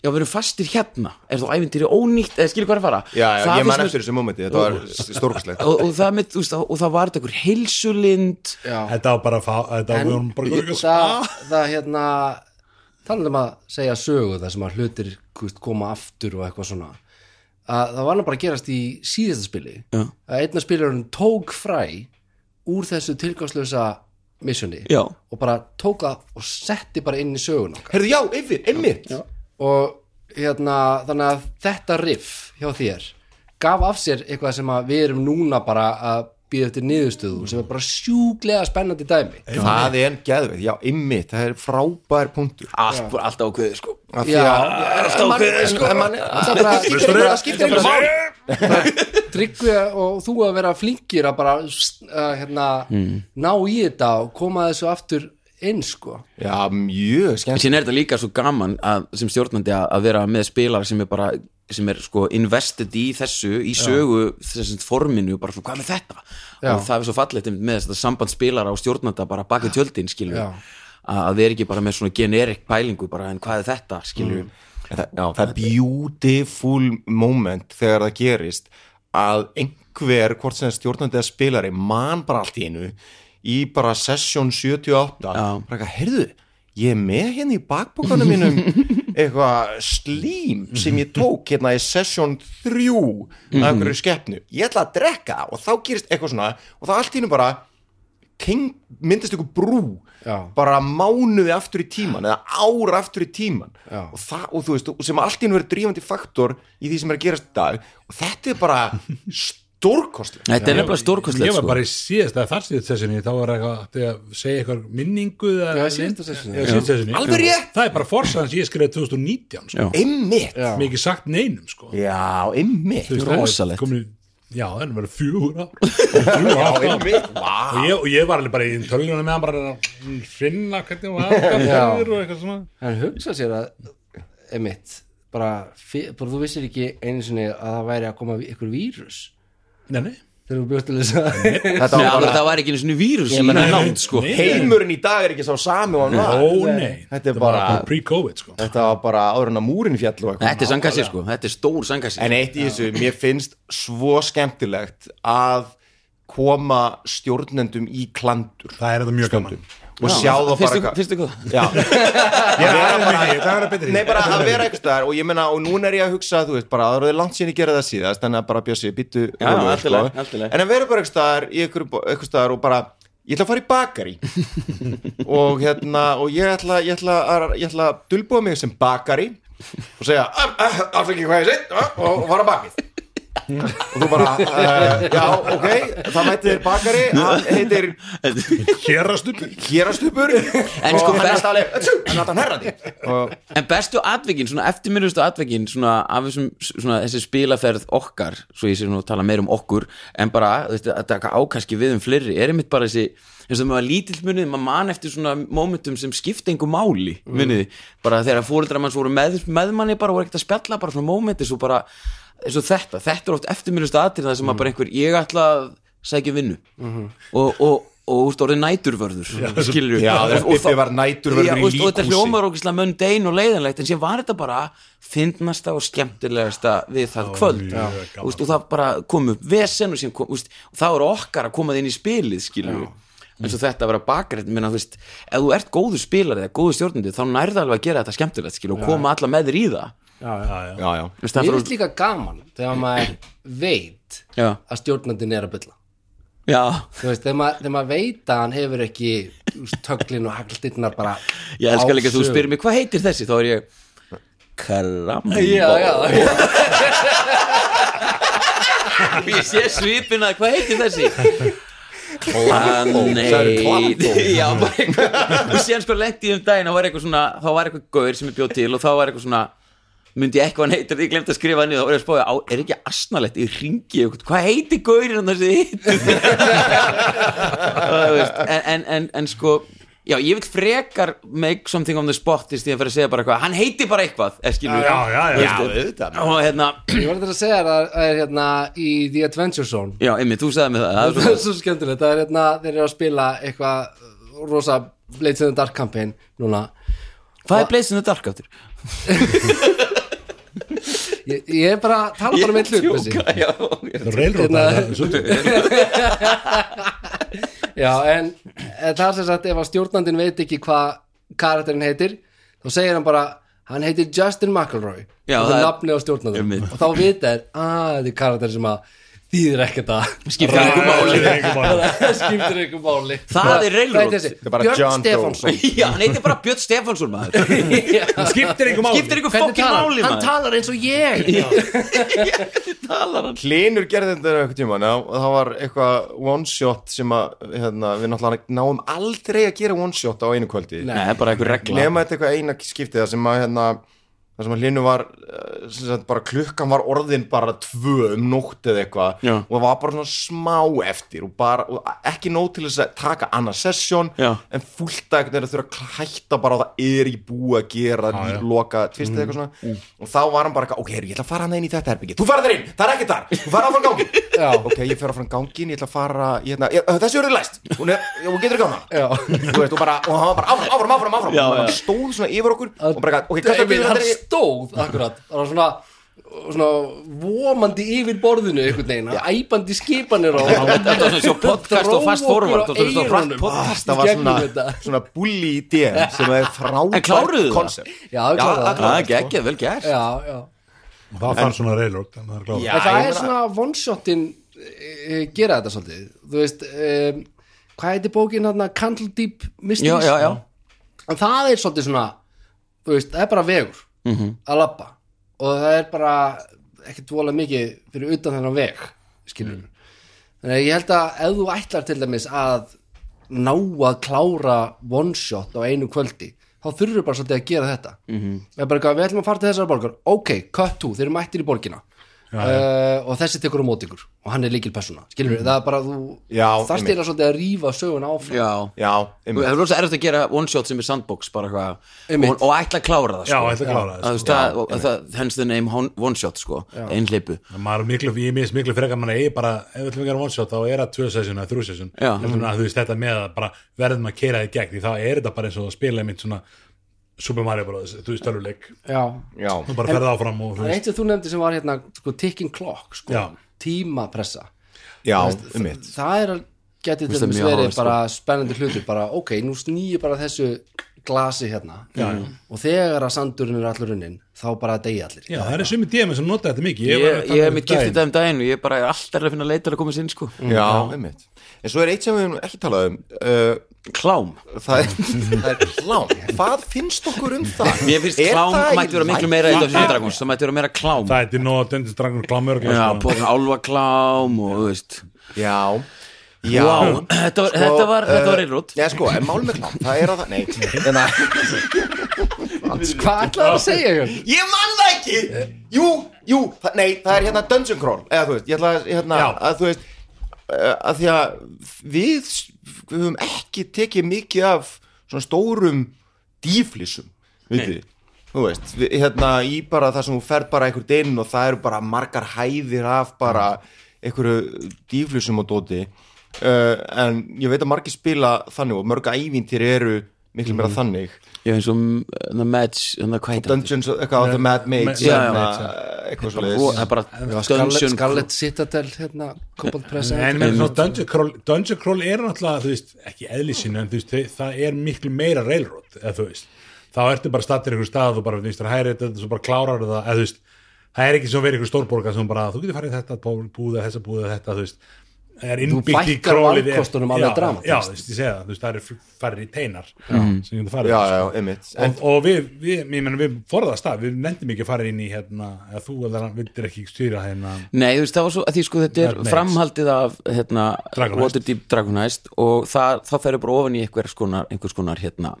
já við erum fastir hérna. Er þú ævintýri ónýtt? Eða skilur hvað er að fara? Já, já, ég man eftir þessu momenti, þetta var stórkastlegt og, og það, með, þú veist, og það var þetta einhver heilsulind. Þetta var bara, það, það hérna talað um að segja sögu það sem að hlutir koma aftur og eitthvað svona. Að það var nú bara að gerast í síðasta spili. Já. að einna spilurinn tók fræ úr þessu tilgangslösa missjoni Já. og bara tók það og setti bara inn í sögun okkar. Herðu, já, yfir, einmitt. Og hérna þannig að þetta riff hjá þér gaf af sér eitthvað sem að við erum núna bara að býða eftir niðurstöðu sem er bara sjúglega spennandi dæmi. Það er geðveit, já, einmitt, það er frábær punktur. Allt, allt ákveðið sko. Af því Já, að- ég alltaf ákveðið, sko. En Það skiptir engu- það? skiptir engu máli. Tryggvi og þú að vera flinkir að bara uh, hérna, ná í þetta og koma þessu aftur inn sko. Já, mjög En skemmt síðan er þetta líka svo gaman að, sem stjórnandi að, að vera með spilar sem er bara sem er sko invested í þessu í sögu þessum forminu bara svona hvað með þetta? Já. og það er svo einmitt með þetta samband spilara og stjórnanda bara baka tjöldin skilur Já. að að erum ekki bara með svona generik pælingu bara en hvað er þetta? skilur En það, það er beautiful moment þegar það gerist að einhver, hvort sem stjórnandi eða spilari, man bara allt í einu í bara session 78 bara eitthvað, heyrðu, ég er með hérna í bakbókanum mínum [LAUGHS] eitthvað slím sem ég tók hérna í session 3 af einhverju skeppnu, ég ætla að drekka og þá gerist eitthvað svona og þá allt í einu bara teng, myndist ykkur brú Já. bara mánuði aftur í tíman eða ár aftur í tíman og, það, og þú veist, og sem allt í einu verið drífandi faktor í því sem er að gerast dag. Og þetta er bara [LAUGHS] stórkostlega Þetta er nefnilega ég stórkostlegt var sko. bara í síðast eða þar síðast sessinni þá var eitthvað að segja eitthvað minningu eða- Já. Já, síðasta sessionið. Alveg rétt. það er bara forsans ég skriði 2019 sko. Já. einmitt, já, Já. mikið sagt neinum sko. einmitt það er rosalegt. já, það er verið Þrjú [LAUGHS] já, einmitt, og wow. ég, og ég var alveg bara í tölunum með hann bara að finna hvernig hún var og eitthvað svona hann hugsa sér að emitt, bara, bara þú vissir ekki einu sinni að það væri að koma ykkur vírus nei, nei, þegar þú bjóst til þess að Nei, bara það var ekki einu svona vírus í nátt sko. heimurinn í dag er ekki sá sami og hann var. Ó nei, þetta er bara pre-covid sko. Þetta var bara áður en að múrin fjall og eitthvað. Þetta er sangkassi sko, þetta er stór sangkassi en eitt í þessu, mér finnst svo skemmtilegt að koma stjórnendum í klandur. Það er þetta mjög gaman og sjá þá bara Fyrstu [LAUGHS] betri Nei, bara að vera eitthvað og ég meina, og núna er ég að hugsa, þú veist, bara að það er langt síðan ég gera það síðast, þannig að bara bjössi, í lagi. En að vera bara eitthvað í eitthvað, staðar og bara, ég ætla að fara í bakari. [LAUGHS] Og hérna, og ég ætla, ég ætla, að, ég ætla að dulbúa mig sem bakari og segja, afsaki hvað ég sett og fara bakið og þú bara, uh, já, ok það mættir bakari, hann heitir Hérastupur. Hérastupur. En sko, og er best- er og En bestu atvikin, svona eftirminnustu atvikin svona af þessum, svona þessi spilaferð okkar, svo ég sé nú að tala meir um okkur en bara, þú veist, að taka ákaski við um fleiri, er einmitt bara þessi eins og maður lítill munið, maður man eftir svona momentum sem skipta engu máli munið, bara þegar fóreldrar manns voru með, með manni bara og ekkert að spjalla bara svona momenti, svo bara, eins og þetta þetta er oft eftirminnustu atrið það sem maður bara einhver, ég ætla að sækja vinnu. Og, og, og úrst orðið næturvörður skilur Já, næturvörður í og þetta hljómar ógislega möndein og leiðanlegt en sér var þetta bara fyndnasta og skemmtilegasta við það kvöld. gaman. veist, og það bara kom upp vesen og, kom, úst, og það voru okkar að koma það inn í spilið skilur eins og þetta að vera bakrætt minna, þú veist, ef þú ert góður spilari eða góður stjórnandi þá nærða alveg að gera þetta skemmtilegt skilur og koma alla með þér í það Já, já. Já, já. Mér finnst líka gaman þegar maður veit Já. að stjórnandinn er að bylla Já, Þú veist, þegar maður, þegar maður veit að hann hefur ekki töglin og hagldinnar bara ég elskar líka að þú spyrir mig hvað heitir þessi, þá er ég Karambó Já, já, [LAUGHS] ég sé svipin að hvað heitir þessi? Planeit. [LAUGHS] Já, bara eitthvað. Og síðan sko lendi ég um daginn þá var eitthvað svona þá var eitthvað gaur sem ég bjóð til og þá var eitthvað svona myndi ég eitthvað hann heitir, ég glemt að skrifa hann niður þá var ég að spája, á, er ekki asnalett ég ringi, eitthvað, hvað heitir gaurinn hann þessi [LAUGHS] en, en, en, en sko já, ég vil frekar make something on the spot í stíðan fyrir að segja bara eitthvað, hann heitir bara eitthvað er skilur Já, já, já. Já, og hérna, Ég var þetta að segja það er hérna í The Adventure Zone. Já, einmitt, þú sagði mig það, það er er svo skemmtilegt, það er hérna þeir eru að spila eitthvað rosa Blades in the Dark campaign núna. Hvað er Blazing the Dark áttur? [LAUGHS] Ég, ég er bara að tala bara með hlut Bessi. já, Það er reilrót Hérna- [LAUGHS] Já, en það er sem sagt ef að stjórnandinn veit ekki hvað karakterin heitir þá segir hann bara hann heitir Justin McElroy Já, og það er nafni á stjórnandinn Einmitt. og þá vita þér, að þetta er karakter sem að þýðir ekkert að skiptir einhver [LAUGHS] máli. Það skiptir einhver máli. Það er [LAUGHS] er bara Björn Stefánsson. [LAUGHS] Já, hann heitir bara Björn Stefánsson maður. Skiptir einhver máli. Skiptir einhver fokkin máli hann? Hann maður talar eins og ég. Talar hann? Hlinur gerði þetta eitthvað tíma og það var eitthvað one shot sem að hérna, við náttúrulega náum aldrei að gera one shot á einu kvöldi. Nei, er nema þetta eitthvað eina skiptið sem að hérna, það sem að Hlinu var eh, sem sagt, bara klukkan var orðin bara tvö um nótt eða eitthvað og það var bara svona smá eftir og, bara, og ekki nóg til þess að taka annað sessjón en fullt að að þurfa að hætta bara og það er í búi að gera já. loka tvist eða eitthvað svona. og þá var hann bara ok, ég ætla að fara hann inn í þetta herbyggi þú fara þar inn, það er ekki þar, þú fara áfram gangin [LAUGHS] Já. ok, ég fer áfram gangin, ég ætla að fara ég, hérna, ég, þessi eru læst, hún er, hún getur ekki á veist, og bara, og hann var bara áfram, áfram, áfram, áfram. Já, og hann stóð svona yfir okkur og bara, ok, Hann stóð akkurat. Það var svona svona vomandi yfir borðinu einhvern veginn, æpandi skipanir og Þetta var svona svo podcast og fast forward og svona svo hratt podcast, það var svona, svona bully DM sem er frábært koncept Já, það. það. er ekki, vel gert. Já, já. Það fær svona reilrót Það er kláð Já, en það ég er meina- svona one-shotin e, gera þetta svolítið. Þú veist, um, hvað heitir bókin hérna, Candle Deep Mysteries? Já, já. En það er svolítið svona þú veist, það er bara vegur að labba. Og það er bara ekkert vola mikið fyrir utan þennan veg skilur þannig að ég held að ef þú ætlar til dæmis að ná að klára one shot á einu kvöldi þá þurfur bara svolítið að gera þetta. Mm -hmm. bara, við ætlum að fara til þessar borgar. Ok, cut to, þeir eru mættir í borgina uh, og þessi tekur á móti ykkur og hann er líkil persóna, skilur við, það er bara þú Já, einmitt. eða svolítið að rífa sögun áfram. Já, Já, það er rosa erfitt að gera one shot sem er sandbox bara eitthvað. Og, og ætla að klára það Já, sko. ætla að klára það, Að þú veist, það, og það hence the name one shot sko, ein hlipu. Maður er miklu, ég minnst miklu frekar mann eigi bara, ef við ætlum að gera one shot þá er það tvö session eða þrjú session. Já. þú veist þetta með að bara verðum að keira þig gegn því þá er þetta bara eins og að spila einmitt svona Super Mario Bros. þú veist Já, þú bara ferða áfram og er veist eitt sem þú nefndi sem var hérna sko, ticking clock, sko, Já. tímapressa. Já, einmitt. það er að geti til mjög verið áhugavert, bara spennandi hlutur bara ok, nú snýi bara þessu glasi hérna. Já, og þegar að sandurinn er allur unnin þá bara deyja allir. Já, það er sumi DM sem nota þetta mikið. Ég, ég hef um mitt gift daginn. þetta um daginn og ég bara er alltaf að finna leitar að koma sér inn sko Já, einmitt. En svo er eitt sem við höfum ekki talað um uh, Klám. Það, er, [LAUGHS] það er klám. Hvað finnst okkur um það? Mér finnst Er klám í mætti vera miklu meira í Dungeons Dragons það mætti vera meira klám. Það er til nóg að Dungeons Dragons klámur Já, bóðin álfa klám og þú veist. Já, já. Vá, þetta var, þetta var, þetta var uh, einrótt Já, sko, en mál með klám, það er að það Nei, en að hvað ætlaði að segja? Ég man það ekki. Jú, jú, það, nei, það er hérna Dungeon Crawl Eða þú veist, ég ætla að, hérna, að þú veist uh, að því að við við höfum ekki tekið mikið af svona stórum dýflissum við þú veist, við, hérna í bara það sem þú ferð bara einhvern inn og það eru bara margar hæðir af bara einhverju dýflissum og dóti uh, en ég veit að margir spila þannig og mörg ævintýr eru miklu meira þannig. Já, eins og mm, The Match, að hvað heitir það? Dungeons, eitthvað á The Mad Mage Já, já, hérna, já. eitthvað svo Og það er bara Scarlet, Citadel hérna, Cobalt Press Dungeon Crawl Dungeon Crawl er náttúrulega, þú veist, ekki eðlisinn en þú veist, það er miklu meira railroad, eða þú veist. Þá ertu bara stattir einhver stað og bara, þú veist, það hæri þetta svo bara klárar það, eða þú veist það er ekki svo verið einhver stórborga sem bara, þú getur farið þetta búða, þessa búða, þetta, þú veist það er innbyggt í fækkar królið er- valkostunum alveg dramatískt. Já, þú veist, ég segja það, þú veist, það eru farið í teinar sem getur farið já, já, einmitt. En, og, og við, við, ég menn við forðast það, við nefndum ekki að fara inn í hérna, eða þú eða hann vildir ekki stýra hérna. Nei, þú veist, það var svo, að því sko þetta er framhaldið af hérna. Waterdeep Dragon Heist og það, það ferur bara ofan í einhver skonar, einhvers konar hérna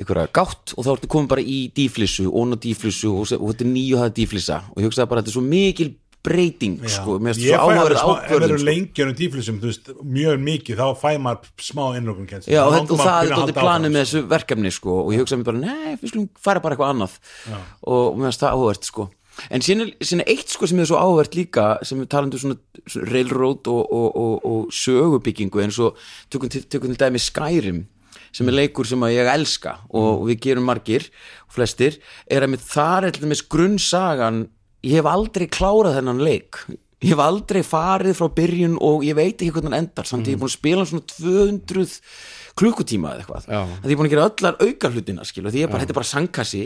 einhverja gátt og þá ertu komin bara í díflissu, ón og díflissu og, og þetta er nýju það díflissa. Og ég hugsaði bara að þetta er svo mikil breyting sko, mér finnst alveg áhugaverð smá, ef við ákvörðun erum sko. lengi um tíflisum, þú veist, mjög mikið þá fæ maður smá innrökun Já, og, þetta, og það er dóttir planið með þessu verkefni sko, og ég hugsaði mér bara, nei, við skulum fara bara eitthvað annað. Og mér finnst það áhugavert sko. en er eitt sko sem er svo áhugavert líka sem við talandum svona, svona railroad og, og, og, og sögubyggingu eins og tökum, til- tökum til dæmi Skyrim sem er leikur sem ég elska og við gerum margir og flestir, er að með þar er grunnsagan ég hef aldrei klárað þennan leik. Ég hef aldrei farið frá byrjun og ég veit ekki hvernig hann endar. Samt ég er búin að spila svona 200 klukkutíma eða eitthvað. Já. að ég er búin að gera öllar auka hlutina skilu, því ég bara, þetta er bara sangkassi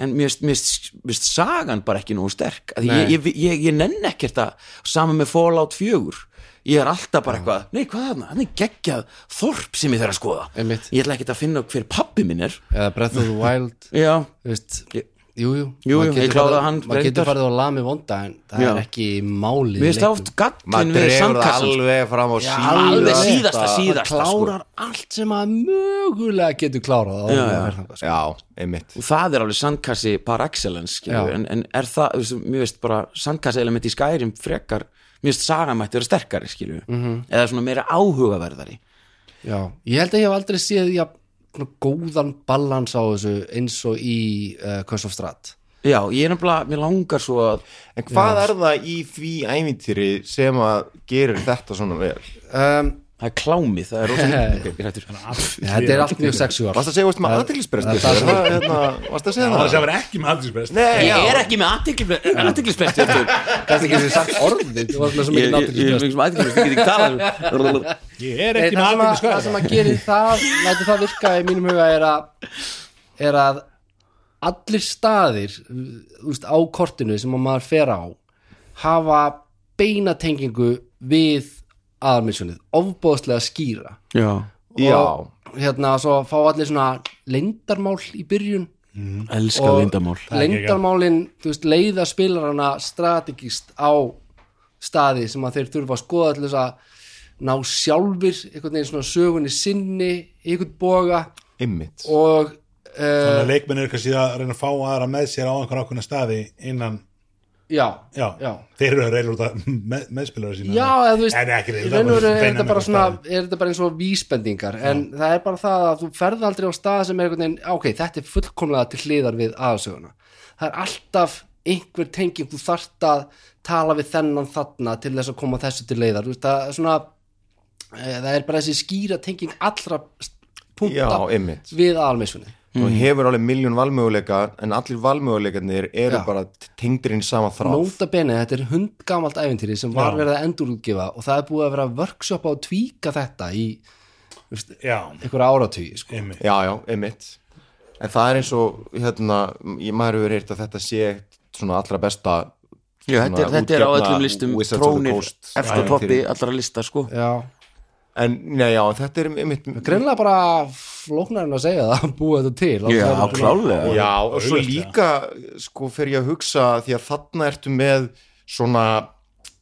en mér finnst sagan bara ekki nógu sterk. Ég, ég, ég, ég nenn ekkert að saman með Fallout 4 ég er alltaf bara eitthvað, nei hvað er þarna? Hann er geggjað þorp sem ég þarf að skoða. Einmitt. ég ætla ekkert að finna hver pappi minn er. Eða Breath of the Wild. Já, veist, Ég- jú, jú, Jú, Maður getur ég kláraði farið- hann maður reyndar. getur farið á lami vonda en það Já. er ekki málið oft gallin maður við sandkassan sko. alveg fram á Já, síðasta alveg síðasta, Það síðasta sko. klárar allt sem að mögulega getur klárað Já, sko. já, einmitt og það er alveg sandkassi par excellence en, en er það, mér veist bara sandkassi element í Skyrim frekar mér veist sagan mætti vera sterkari skilju Mhm. eða svona meira áhugaverðari Já, ég held að ég hef aldrei séð já, svona góðan balans á þessu eins og í uh, Curse of Strat já, ég er nefnilega, mér langar svo að en hvað er það í því ævintýri sem að gerir þetta svona vel? Um, það er klámið, það er rosa ok, ég hættur. Þetta er allt mjög sexuál varst að segja veist aðtilsprest hérna, varst að segja það það er ekki með já. ég er ekki með aðtiklisbest ég Kannski ekki sem sagt orðið Þú varst með svo ég mikið ég- ég er ekki er það, með sem að, aldrinsbest það sem að gerir það lætur það virka í mínum huga er að er að allir staðir á kortinu sem að maður fer á hafa beina tengingu við aðalmissjónið, ofbóðslega skýra. Já, já, og hérna svo fá allir svona leyndarmál í byrjun. Elska Og- lindamál leyndarmálin, þú veist, leiða spilarana strategist á staði sem að þeir þurfa að skoða til þess að ná sjálfur einhvern veginn svona sögunni sinni í einhvern boga. Einmitt. Og þannig uh, að leikmenn eru kannski að reyna að fá aðra með sér á einhver ákveðna staði innan já, já, já. þeir eru að reyla út að með, meðspilara sína. Já, veist, en ekki reyla og veru er þetta bara svona er þetta bara eins og vísbendingar en það er bara það að þú ferð aldrei á stað sem er einhvern veginn, ok, þetta er fullkomlega til hliðar við aðsöguna það er alltaf einhver tenging þú þarft að tala við þennan þarna til þess að koma þessu til leiðar. Þú veist, það er svona e, það er bara þessi skýra tenging allra punta Já, einmitt. Aðalmisfunni og hefur alveg miljón valmöguleika en allir valmöguleikarnir eru Já. bara tengdir inn í sama þráð. Nota bene, þetta er hundgamalt æventýri sem var Já. verið að endurútgefa og það er búið að vera workshop á að tvíka þetta í einhverja áratugi sko. já, já, einmitt. En það er eins og hérna, ég maður hefur heyrt að þetta sé svona allra besta Já, þetta, er, svona þetta er á öllum listum trónir eftir toppi allra lista sko. Já, en nei, já, þetta er einmitt greinlega bara flóknar en að segja það að búa þetta til. Já, klálega Já, og svo líka sko fer ég að hugsa því að þarna ertu með svona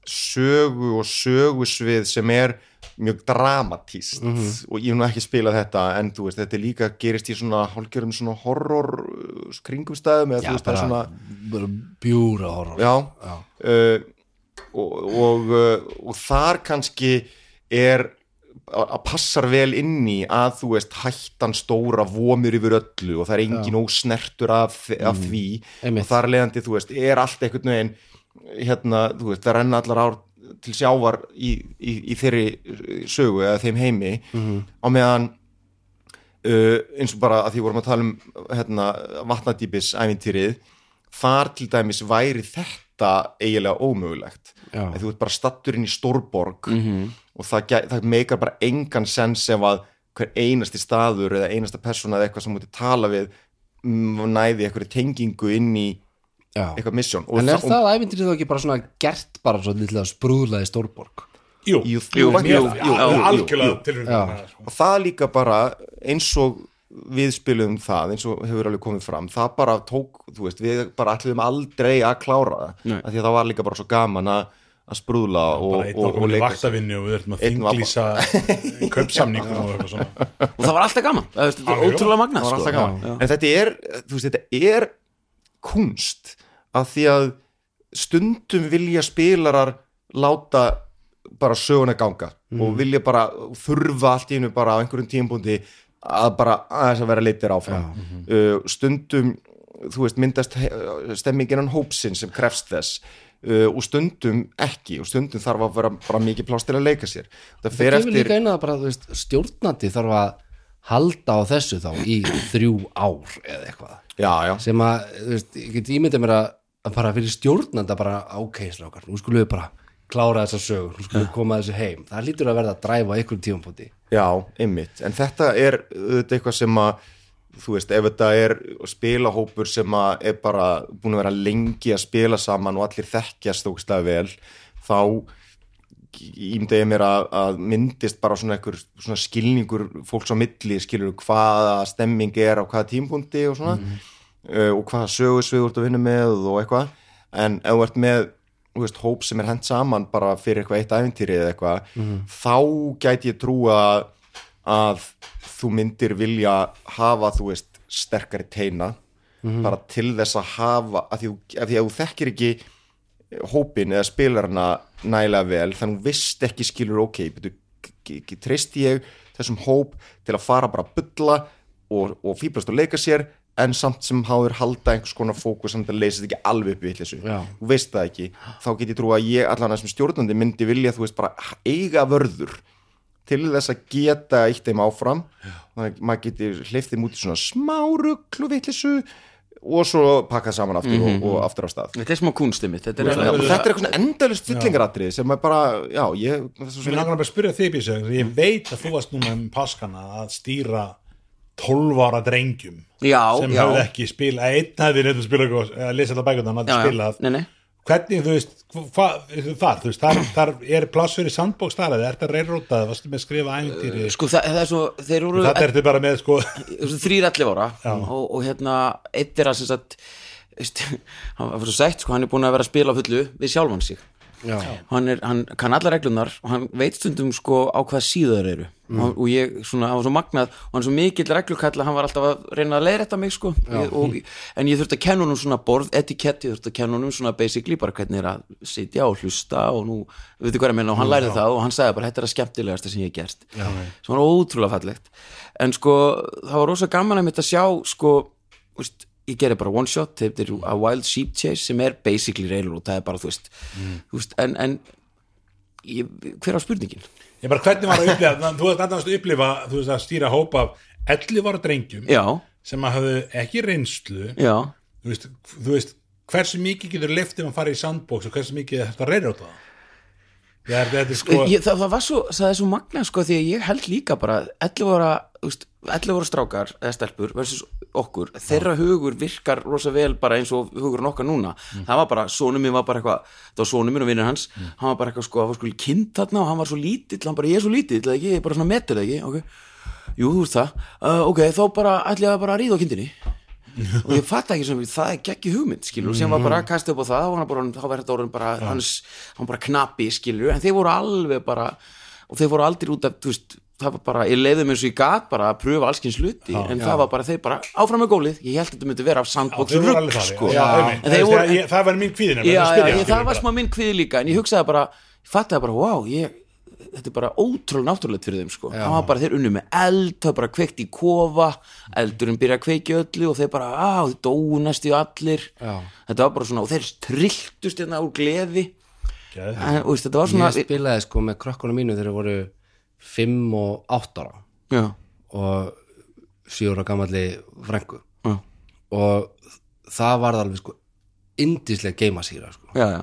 sögu og sögusvið sem er mjög dramatíst og ég hef nú ekki spilað þetta en þú veist, þetta er líka gerist í svona hálfgerðum svona horror uh, kringumstæðum eða Já, þú veist, það er svona bara bjúra horror. Já, Uh, og, og, uh, og þar kannski er að passar vel inn í að þú veist hættan stóra vomur yfir öllu og það er engin ósnertur af, af því. Einmitt. og þar leðandi þú veist er allt einhvern veginn hérna þú veist það renna allar ár til sjávar í, í, í þeirri sögu eða þeim heimi. Á meðan uh, eins og bara að því vorum að tala um hérna, vatnadýpis ævintýrið þar til dæmis væri þetta eiginlega ómögulegt. Þú ert bara stattur inn í stórborg og það, það meikar bara engan sens ef að hver einasti staður eða einasta persóna eða eitthvað sem múti tala við næði eitthvað tengingu inn í Já. eitthvað misjón og En er það æventýrið þá ekki bara svona gert bara svo lítið að sprúðlaði stórborg jú, Jú, Jú, jú, jú, jú, jú, jú, jú. algjörlega tilhörnum Já. og það líka bara eins og við spilum það eins og hefur alveg komið fram það bara tók, þú veist, við bara ætlum aldrei að klára það, af því að það var líka bara svo gaman að, að sprúðla og, bara einn og, og leika vaktavinni og við þurfum að þinglýsa [LAUGHS] kaupsamningum og eitthvað svona. Og það var alltaf gaman. Það er ótrúlega magna það var sko. alltaf gaman. Já. en þetta er, þú veist, þetta er kunst af því að stundum vilja spilarar láta bara söguna ganga og vilja bara þurfa allt í hennu bara á einhverjum tímpúndi að bara aðeins að vera leitir áfram. Uh, stundum þú veist, myndast he- stemmingin án hópsinn sem krefst þess uh, og stundum ekki og stundum þarf að vera bara mikið pláss til að leika sér. Það Það gefur líka eina að bara, veist, stjórnandi þarf að halda á þessu þá í þrjú ár eða eitthvað. Já, já, sem að, veist, ég get ímyndið mér að, að bara fyrir stjórnanda bara ok, slákar, nú skulum við bara klára þessa sögur, nú skulum við koma þessu heim. Það lítur að verða að dræfa á einhverjum tímapunkti. Já, einmitt, en þetta er auðvitað eitthvað sem að þú veist, ef þetta er spilahópur sem er bara búin að vera lengi að spila saman og allir þekkjast þókstlega vel þá ímda ég mér að, að myndist bara svona einhver svona skilningur fólks á milli skilur hvaða stemming er á hvaða tímpunkti og svona uh, og hvaða sögusvið þú ert að vinna með og eitthvað. En ef þú ert með þú veist, hóp sem er hent saman bara fyrir eitthvað eitt æfintýri eða eitthvað þá gæti ég trúa að þú myndir vilja hafa, þú veist, sterkari teina bara til þess að hafa að því, því að þú þekkir ekki hópin eða spilarna nægilega vel þannig að þú vist ekki skilur ok, betur, treysti ég þessum hóp til að fara bara að bylla og, og fýblast og leika sér en samt sem háður halda einhvers konar fókus samt að leysa þetta ekki alveg upp í Já. þú veist það ekki, þá get ég trú að ég allan að sem stjórnandi myndi vilja þú veist bara eiga vörður til þess að geta eitt þeim áfram. Þannig að maður geti hleyft þeim út í svona smárugl og vitleysu og svo pakkað saman aftur og, og aftur á stað. Þetta er smá kunstið mitt þetta er þetta er eitthvað svona endalust fyllingaratrið sem er bara, já, ég langar bara að spyrja þig Bísa ég veit að þú varst núna um páskana að stýra 12 ára drengjum já, sem já, höfðu ekki spila einn hefði neitt að spila að lesa þetta bækuna hann já, hafði já. Hvernig þú veist, hvað þar, þú veist, þar, þar er pláss fyrir sandbóks þar eða er þetta reyrrótað, varstu með að skrifa ævintýri sko það, það er svo þeir voru þetta er þetta bara með sko. Þrýr allir ára og, og hérna eitt er að sem sagt [LAUGHS] veist, hann var svo sætt sko, hann er búin að vera að spila fullu við sjálfan sig. Hann, er, hann kann alla reglunar og hann veit stundum sko á hvað síður eru. Mm. og, og ég svona, hann var svo magnað og hann er svo mikill reglukall að hann var alltaf að reyna að leiðrætta mig sko. Ég, og, en ég þurfti að kenna honum svona borð etikett, ég þurfti að kenna honum svona basically bara hvernig er að sitja og hlusta og nú, veitu hvað ég meina, og hann lærði það og hann sagði bara, þetta er að skemmtilegasta sem ég hef gert. Sem var ótrúlega fallegt. En sko, það var rosa gaman að mitt að sjá sko, veist, ég gerði bara one shot, þetta er a wild sheep chase sem er basically railroad, það er bara þú veist, þú veist en, en ég, hver á spurningin? Ég bara hvernig var að upplifa, þú veist að upplifa þú veist að stýra hóp af 11 ára drengjum Já, sem að hafðu ekki reynslu. Þú veist, þú veist hversu mikið getur liftið að fara í sandbox og hversu mikið þetta reyður á það? Já, er sko ég, það, það var svo, það er svo magna sko því að ég held líka bara 11 ára, 11 ára strákar eða stelpur versus okkur þeirra hugur virkar rosa vel bara eins og hugurinn okkar núna, það var bara sonum minn var bara eitthvað, það var sonum minn og vinnur hans hann var bara eitthvað sko, það var sko kynnt þarna og hann var svo lítill, hann bara ég er svo lítill, eða ekki, ég er bara svona metur eða ekki, ok. Jú, þú veist það, uh, ok, þá bara ætla ég bara að ríða á kindinni. [LAUGHS] Og ég fatt ekki sem það er geggi hugmynd skilur, sem var bara að kasta upp á það og bara, þá var þetta orðin bara hans, hann bara knappi skilur, en þeir voru alveg bara og þeir voru aldrei út af, þú veist það var bara, ég leiði mér svo í gat bara að pröfa alls kyns hluti, en það var bara þeir bara áfram með gólið, ég held að þetta myndi vera af sandbox voru rugg, sko. já, einmitt. En Það- voru- ég- það var mín kvíðin já, já, ég, það var smá minn kvið líka en ég hugsaði bara, ég fattaði bara, wow ég, þetta er bara ótrúlega náttúrulegt fyrir þeim sko, það var bara þeir unnu með eld það var bara kveikt í kofa eldurinn byrja að kveiki öllu og þeir bara á, þeir dóu næstu allir. Já. þetta var bara svona, og þeir trilltust hérna úr gleði Geðveikt. en, og, veist, þetta var svona Ég spilaði sko með krökkunum mínu þegar þeir voru 5 og 8 ára já, og 7 ára gamalli frængu já, og það var alveg sko indislega geimasýra sko. já, já,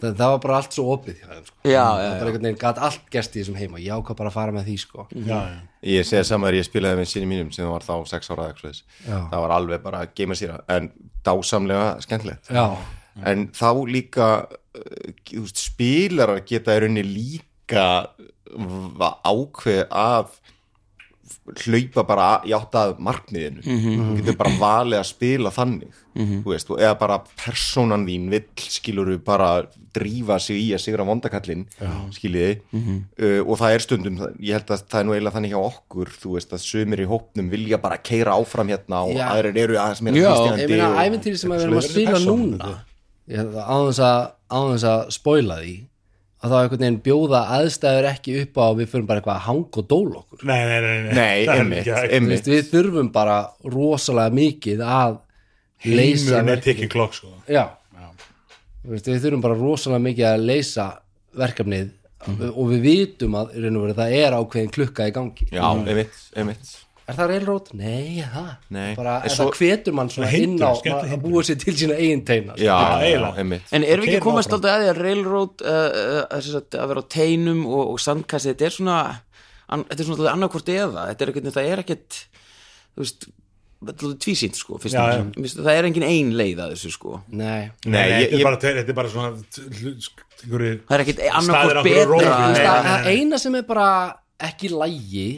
það, það var bara allt svo opið hjá þeim sko. já, það var einhvern veginn gæt allt gerst í þessum heima ég ákvað bara að fara með því sko. já, já. Ég segja saman að ég spilaði með sinni mínum sem var þá 6 ára eða eitthvað svoleiðis. Já. það var alveg bara að geima sér en dásamlega skemmtilegt já, en þá líka uh, spilarar geta í rauninni líka ákveð að hlaupa bara í átt að markmiðinu. Þú getur bara valið að spila þannig þú veist, og eða bara persónan þín vill skiluru bara drífa sig í að sigra vondakallin skiljiði. Uh, og það er stundum, ég held að það er nú eiginlega þannig hjá okkur, þú veist að sumir í hópnum vilja bara keira áfram hérna og Já. aðrir eru aðeins meira Já. ég meina æventýri sem að við erum að spila núna. Ég- á þess að að spoila því að það einhvern veginn bjóða aðstæður ekki upp á að við fyrir bara eitthvað að hanga og dóla okkur. Nei, nei, nei, nei. Nei, er einmitt, einmitt. Við þurfum bara rosalega mikið að leysa Heimurinn er tikkin klokk sko. já, Þú veist, við þurfum bara rosalega mikið að leysa verkefnið og við vitum að í raun og veru, það er ákveðin klukka í gangi. Já, einmitt, einmitt er það railroad? Nei, það Nei. bara, en svo- það hvetur mann svona inn á að búa sér til sína eigin teina Já, já, einmitt. En erum við ekki að komast alltaf að því að railroad uh, uh, sem sagt, að vera á teinum og, og sandkassi, þetta er svona an, þetta er svona alltaf annarkvort eða. Þetta er ekkert, það er ekkert þú veist, er tvísýnt sko, Já, já. Það er engin ein leið að þessu sko. Nei, Nei, Nei, ég, þetta, er ég, bara, þetta er bara svona það er ekkert rófi. betra. það, eina sem er bara ekki lægi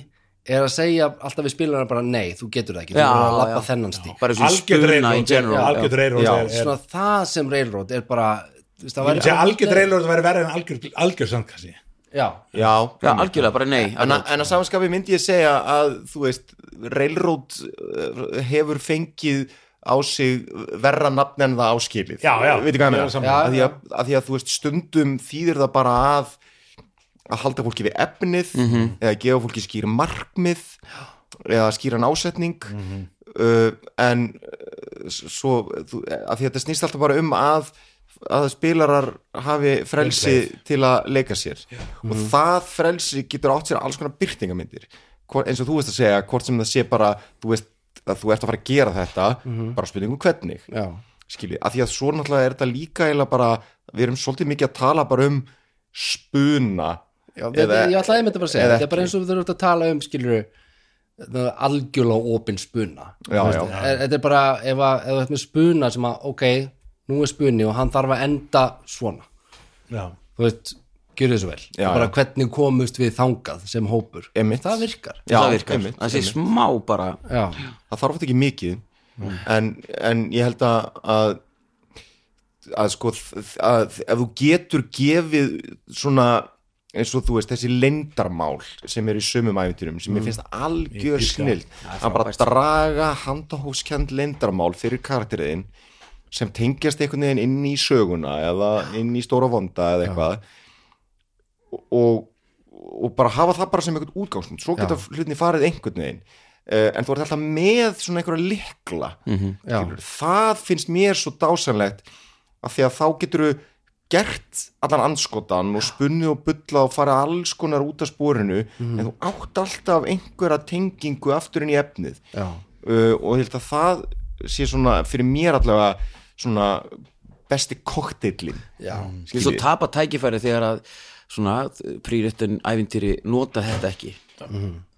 er að segja alltaf við spilum bara nei, þú getur það ekki, þú verður að lappa þennan stík bara þessu algjörð svona það sem railroad er bara algjörð reilrót væri verið en algjörð sandkassi. Já, já, Já, algjörlega, bara nei en, að- en að samanskapi myndi ég segja að þú veist, railroad uh, hefur fengið á sig verra nafn en það áskilið Já, já. að því að þú veist stundum þýðir það bara að að halda fólki við efnið eða gefa fólki skýr markmið eða skýran ásetning uh, en uh, svo, þú, að þetta snýst alltaf bara um að að spilarar hafi frelsi til að leika sér. Og það frelsi getur átt sér alls konar byrtingamyndir Hvor- eins og þú veist að segja, hvort sem það sé bara þú veist að þú ert að fara að gera þetta bara spurningum hvernig. Já, skiljið, að því að svo náttúrulega er þetta líka eiginlega bara, við erum svolítið mikið að tala bara um spuna já þetta, Eða- ég ætlaði einmitt að bara að segja þetta er bara eins og við þurfum að tala um skilur algjörlega opin spuna. Er- þetta er bara ef, að, ef þú ert með spuna sem að ok, nú er spunni og hann þarf að enda svona. Já, þú veist, gjör þessu vel. Já, bara já. hvernig komust við þangað sem hópur? Einmitt. það virkar. Já, það virkar, það sé smá bara já, það þarf þetta ekki mikið. En, en ég held að, að að sko þ- að ef þú getur gefið svona eins og þú veist þessi leyndarmál sem er í sömum æfintyrum sem ég finnst algjör snill að bara draga handahófskend leyndarmál fyrir karakteriðin sem tengjast einhvern veginn inn í söguna eða inn í stóra vonda eða eitthvað. Og, og bara hafa það bara sem einhvern útgangspunkt. Svo geta hlutinni farið einhvern veginn. Uh, en þú ert alltaf með svona einhverja likla Já. skilur, það finnst mér svo dásanlegt af því að þá getur þú gert allan anskotan og spunnið og bulla og fara alls konar út af spórinu en þú átt alltaf einhverja tengingu aftur inn í efnið. Já. uh, og ég held að það sé svona fyrir mér allavega svona besti kokteillin Já. svo tapa tækifæri þegar að svona príréttin ævintýri nota þetta ekki. Einmitt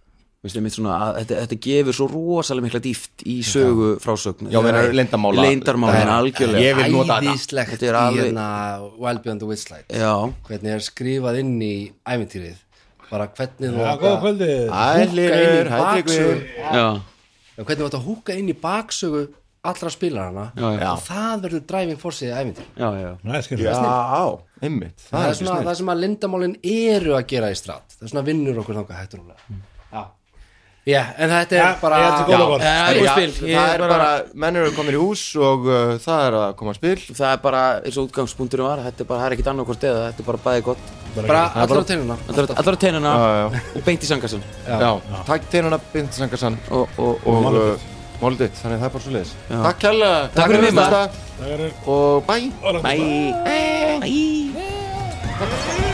svona að þetta, þetta gefur svo rosalega mikla dýft í sögu frásögn. Já, meina leyndarmála. leyndarmálin, Já. algjörlega. Ég vil nota þetta. æðislegt í hérna Wild Beyond the Witchlight já, hvernig er skrifað inn í æventýrið bara hvernig þú Já, átt að- húka inn í baksögu allra spilarana og það verður driving force í æventýr já, já. Það er skemmt Já, einmitt. Það, Það svona það sem að lindamálin eru að gera í strat. Það er svona vinnur okkur þangað hættur Mm. hún já. en þetta er Ja, bara. Það er bara spil. Ég það bara, menn eru komin í hús og uh, það er að koma að spil. Það er bara, eins og útgangspunkturinn var þetta er bara, það er ekkit annað hvort eða þetta er bara bæði gott. Bara allar á teinuna á teinuna Já, já. og beint í sangasinn Já, takk teinuna Bindasangarsan og, og, og og, Mólditt, þannig að það er bara svo leiðis. Takk kærlega. Takk fyrir. Það er Og bæ bæ bæ